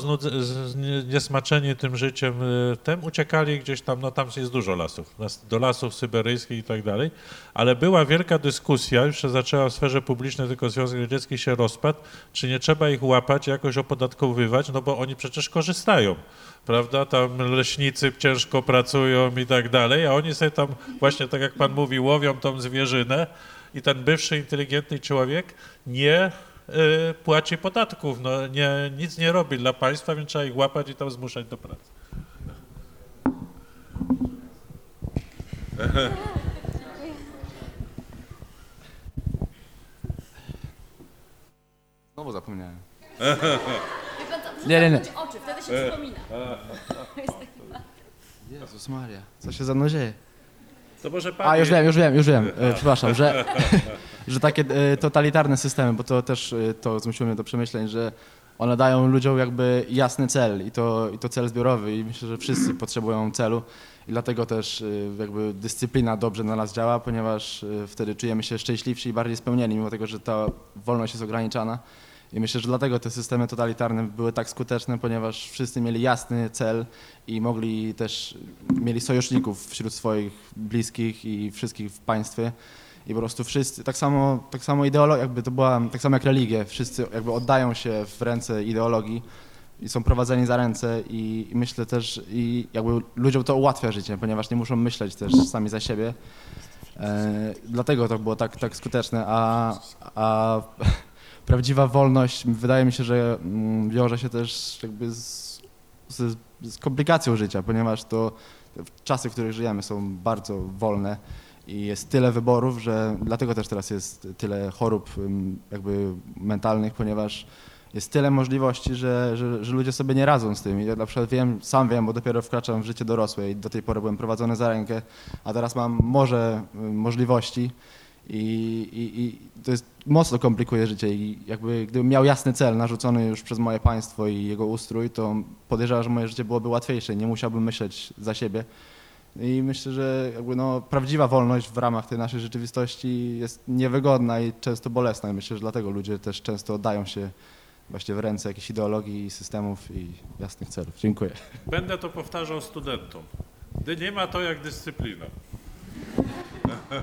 zniesmaczeni tym życiem, y, tym uciekali gdzieś tam, no tam jest dużo lasów, do lasów syberyjskich i tak dalej, ale była wielka dyskusja, już się zaczęła w sferze publicznej, tylko Związek Radziecki się rozpadł, czy nie trzeba ich łapać, jakoś opodatkowywać, no bo oni przecież korzystają, prawda, tam leśnicy ciężko pracują i tak dalej, a oni sobie tam właśnie, tak jak pan mówi, łowią tą zwierzynę i ten bywszy inteligentny człowiek nie płaci podatków. No, nie, nic nie robi dla państwa, więc trzeba ich łapać i tam zmuszać do pracy. Znowu zapomniałem. Nie, nie, nie. oczy, wtedy się przypomina. Jezus Maria, co się za mną dzieje? To może A, już wiem, już wiem, już wiem. E, przepraszam, że, że takie e, totalitarne systemy, bo to też e, to zmusiło mnie do przemyśleń, że one dają ludziom jakby jasny cel i to, i to cel zbiorowy i myślę, że wszyscy potrzebują celu i dlatego też jakby dyscyplina dobrze na nas działa, ponieważ wtedy czujemy się szczęśliwsi i bardziej spełnieni, mimo tego, że ta wolność jest ograniczana. I myślę, że dlatego te systemy totalitarne były tak skuteczne, ponieważ wszyscy mieli jasny cel i mogli też, mieli sojuszników wśród swoich bliskich i wszystkich w państwie. I po prostu wszyscy, tak samo, tak samo ideologia, jakby to była, tak samo jak religie, wszyscy jakby oddają się w ręce ideologii i są prowadzeni za ręce i, i myślę też, i jakby ludziom to ułatwia życie, ponieważ nie muszą myśleć też sami za siebie. E, dlatego to było tak, tak skuteczne, a, a prawdziwa wolność wydaje mi się, że mm, wiąże się też jakby z, z, z komplikacją życia, ponieważ to czasy, w których żyjemy są bardzo wolne i jest tyle wyborów, że dlatego też teraz jest tyle chorób jakby mentalnych, ponieważ jest tyle możliwości, że, że, że ludzie sobie nie radzą z tym. Ja na przykład wiem, sam wiem, bo dopiero wkraczam w życie dorosłe i do tej pory byłem prowadzony za rękę, a teraz mam morze ym, możliwości i, i, i to jest mocno komplikuje życie i jakby gdybym miał jasny cel narzucony już przez moje państwo i jego ustrój, to podejrzewam, że moje życie byłoby łatwiejsze, nie musiałbym myśleć za siebie. I myślę, że jakby no, prawdziwa wolność w ramach tej naszej rzeczywistości jest niewygodna i często bolesna. I myślę, że dlatego ludzie też często oddają się właśnie w ręce jakichś ideologii i systemów i jasnych celów. Dziękuję. Będę to powtarzał studentom. Gdy nie ma to jak dyscyplina.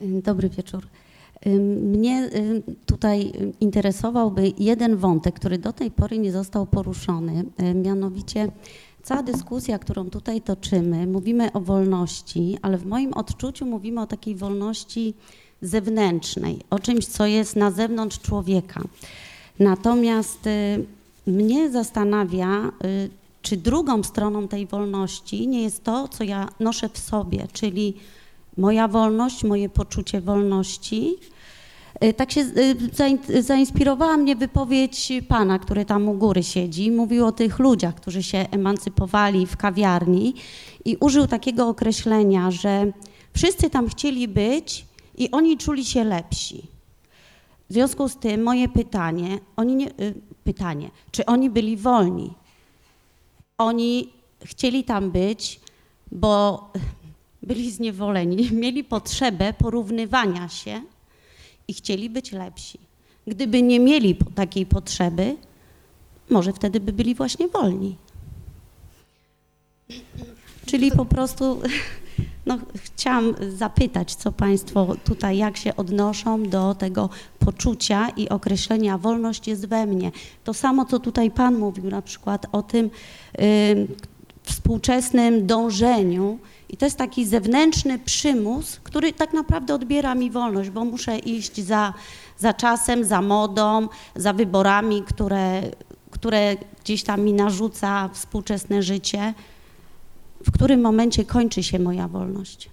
Dobry wieczór. Mnie tutaj interesowałby jeden wątek, który do tej pory nie został poruszony, mianowicie cała dyskusja, którą tutaj toczymy, mówimy o wolności, ale w moim odczuciu mówimy o takiej wolności zewnętrznej, o czymś, co jest na zewnątrz człowieka. Natomiast mnie zastanawia, czy drugą stroną tej wolności nie jest to, co ja noszę w sobie, czyli moja wolność, moje poczucie wolności. Tak się zainspirowała mnie wypowiedź pana, który tam u góry siedzi. Mówił o tych ludziach, którzy się emancypowali w kawiarni i użył takiego określenia, że wszyscy tam chcieli być i oni czuli się lepsi. W związku z tym moje pytanie, oni nie, pytanie, czy oni byli wolni? Oni chcieli tam być, bo byli zniewoleni, mieli potrzebę porównywania się i chcieli być lepsi. Gdyby nie mieli takiej potrzeby, może wtedy by byli właśnie wolni. Czyli po prostu no, chciałam zapytać, co Państwo tutaj, jak się odnoszą do tego poczucia i określenia wolność jest we mnie. To samo, co tutaj Pan mówił na przykład o tym y, współczesnym dążeniu i to jest taki zewnętrzny przymus, który tak naprawdę odbiera mi wolność, bo muszę iść za, za czasem, za modą, za wyborami, które, które gdzieś tam mi narzuca współczesne życie. W którym momencie kończy się moja wolność?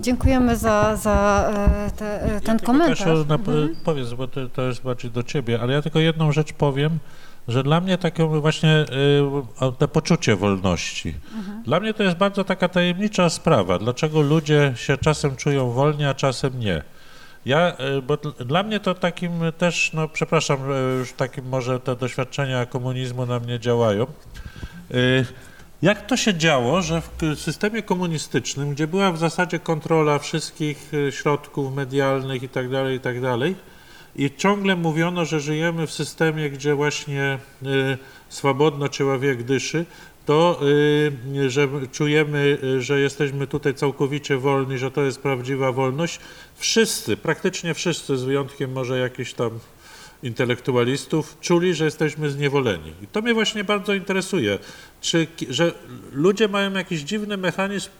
Dziękujemy za, za e, te, e, ten ja komentarz. Kasiu, na, Mhm. Powiedz, bo to, to jest bardziej do ciebie, ale ja tylko jedną rzecz powiem, że dla mnie taką właśnie y, o, te poczucie wolności. Dla mnie to jest bardzo taka tajemnicza sprawa, dlaczego ludzie się czasem czują wolni, a czasem nie. Ja, y, bo dl- dla mnie to takim też, no przepraszam, y, już takim może te doświadczenia komunizmu na mnie działają. Y, Jak to się działo, że w systemie komunistycznym, gdzie była w zasadzie kontrola wszystkich y, środków medialnych i tak dalej, i tak dalej, i ciągle mówiono, że żyjemy w systemie, gdzie właśnie y, swobodno człowiek dyszy, to y, że czujemy, że jesteśmy tutaj całkowicie wolni, że to jest prawdziwa wolność. Wszyscy, praktycznie wszyscy, z wyjątkiem może jakichś tam intelektualistów, czuli, że jesteśmy zniewoleni. I to mnie właśnie bardzo interesuje, czy, że ludzie mają jakiś dziwny mechanizm,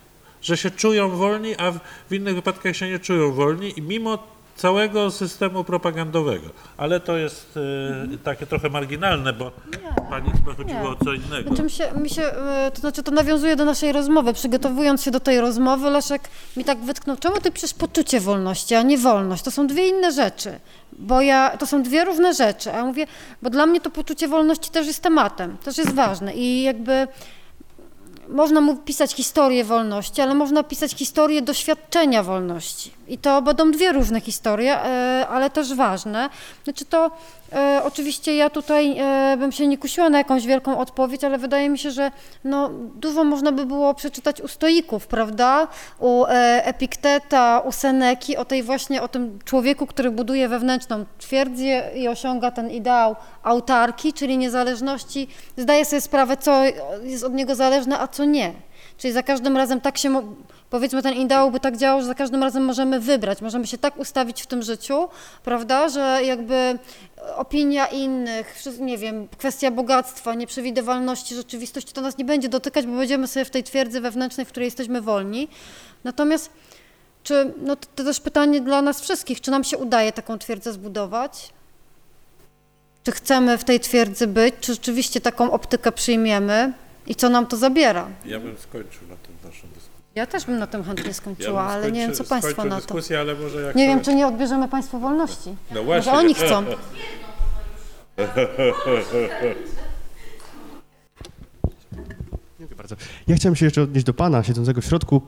że się czują wolni, a w, w innych wypadkach się nie czują wolni i mimo całego systemu propagandowego. Ale to jest e, takie trochę marginalne, bo pani chyba chodziło nie. o co innego. Znaczy mi się, mi się, e, to znaczy to nawiązuje do naszej rozmowy. Przygotowując się do tej rozmowy, Leszek mi tak wytknął, czemu ty przecież poczucie wolności, a nie wolność? To są dwie inne rzeczy, bo ja, to są dwie różne rzeczy. A ja mówię, bo dla mnie to poczucie wolności też jest tematem, też jest ważne i jakby można mu pisać historię wolności, ale można pisać historię doświadczenia wolności. I to będą dwie różne historie, e, ale też ważne. Znaczy to e, oczywiście ja tutaj e, bym się nie kusiła na jakąś wielką odpowiedź, ale wydaje mi się, że no, dużo można by było przeczytać u stoików, prawda? U Epikteta, u Seneki, o tej właśnie, o tym człowieku, który buduje wewnętrzną twierdzę i osiąga ten ideał autarki, czyli niezależności, zdaje sobie sprawę, co jest od niego zależne, a co nie. Czyli za każdym razem tak się powiedzmy ten ideał by tak działał, że za każdym razem możemy wybrać, możemy się tak ustawić w tym życiu, prawda, że jakby opinia innych, nie wiem, kwestia bogactwa, nieprzewidywalności rzeczywistości to nas nie będzie dotykać, bo będziemy sobie w tej twierdzy wewnętrznej, w której jesteśmy wolni. Natomiast czy, no to, to też pytanie dla nas wszystkich, czy nam się udaje taką twierdzę zbudować? Czy chcemy w tej twierdzy być? Czy rzeczywiście taką optykę przyjmiemy? I co nam to zabiera? Ja bym skończył na tym dyskusję. Ja też bym na tym chętnie Ja skończyła, bym ale nie wiem, co Państwo na to. dyskusję, ale może jak Nie wiem, to- czy nie odbierzemy Państwu wolności. No Może właśnie. oni chcą. Dziękuję bardzo. Ja chciałem się jeszcze odnieść do Pana siedzącego w środku,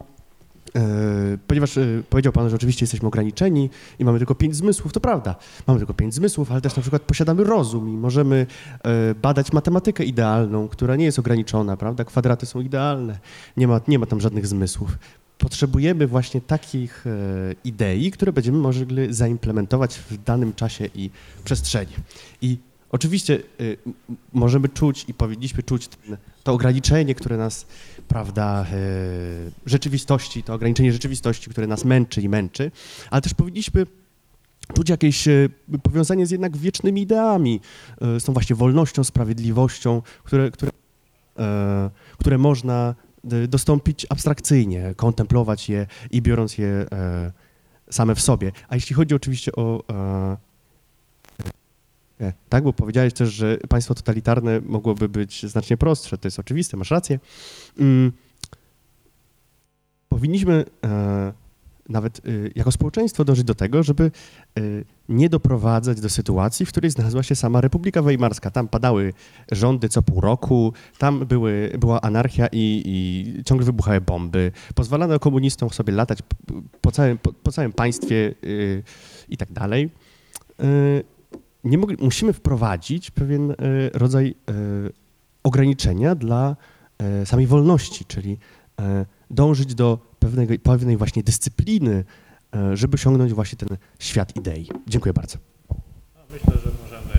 ponieważ e, powiedział Pan, że oczywiście jesteśmy ograniczeni i mamy tylko pięć zmysłów. To prawda, mamy tylko pięć zmysłów, ale też na przykład posiadamy rozum i możemy e, badać matematykę idealną, która nie jest ograniczona, prawda? Kwadraty są idealne, nie ma, nie ma tam żadnych zmysłów. Potrzebujemy właśnie takich e, idei, które będziemy mogli zaimplementować w danym czasie i przestrzeni. I oczywiście możemy czuć i powinniśmy czuć to ograniczenie, które nas, prawda, y, rzeczywistości, to ograniczenie rzeczywistości, które nas męczy i męczy, ale też powinniśmy czuć jakieś y, powiązanie z jednak wiecznymi ideami, y, z tą właśnie wolnością, sprawiedliwością, które, które, e, które można dostąpić abstrakcyjnie, kontemplować je i biorąc je e, same w sobie. A jeśli chodzi oczywiście o e, Tak, bo powiedziałeś też, że państwo totalitarne mogłoby być znacznie prostsze. To jest oczywiste, masz rację. Mm, powinniśmy e, nawet e, jako społeczeństwo dążyć do tego, żeby e, nie doprowadzać do sytuacji, w której znalazła się sama Republika Weimarska. Tam padały rządy co pół roku, tam były, była anarchia i, i ciągle wybuchały bomby. Pozwalano komunistom sobie latać po całym, po, po całym państwie i tak dalej. Nie mogli, musimy wprowadzić pewien e, rodzaj e, ograniczenia dla e, samej wolności, czyli dążyć do pewnej, pewnej właśnie dyscypliny, żeby osiągnąć właśnie ten świat idei. Dziękuję bardzo. No, Myślę, że możemy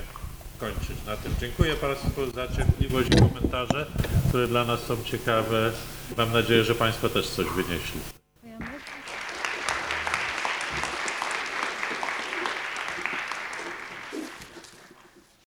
kończyć na tym. Dziękuję Państwu za cierpliwość i komentarze, które dla nas są ciekawe. Mam nadzieję, że Państwo też coś wynieśli.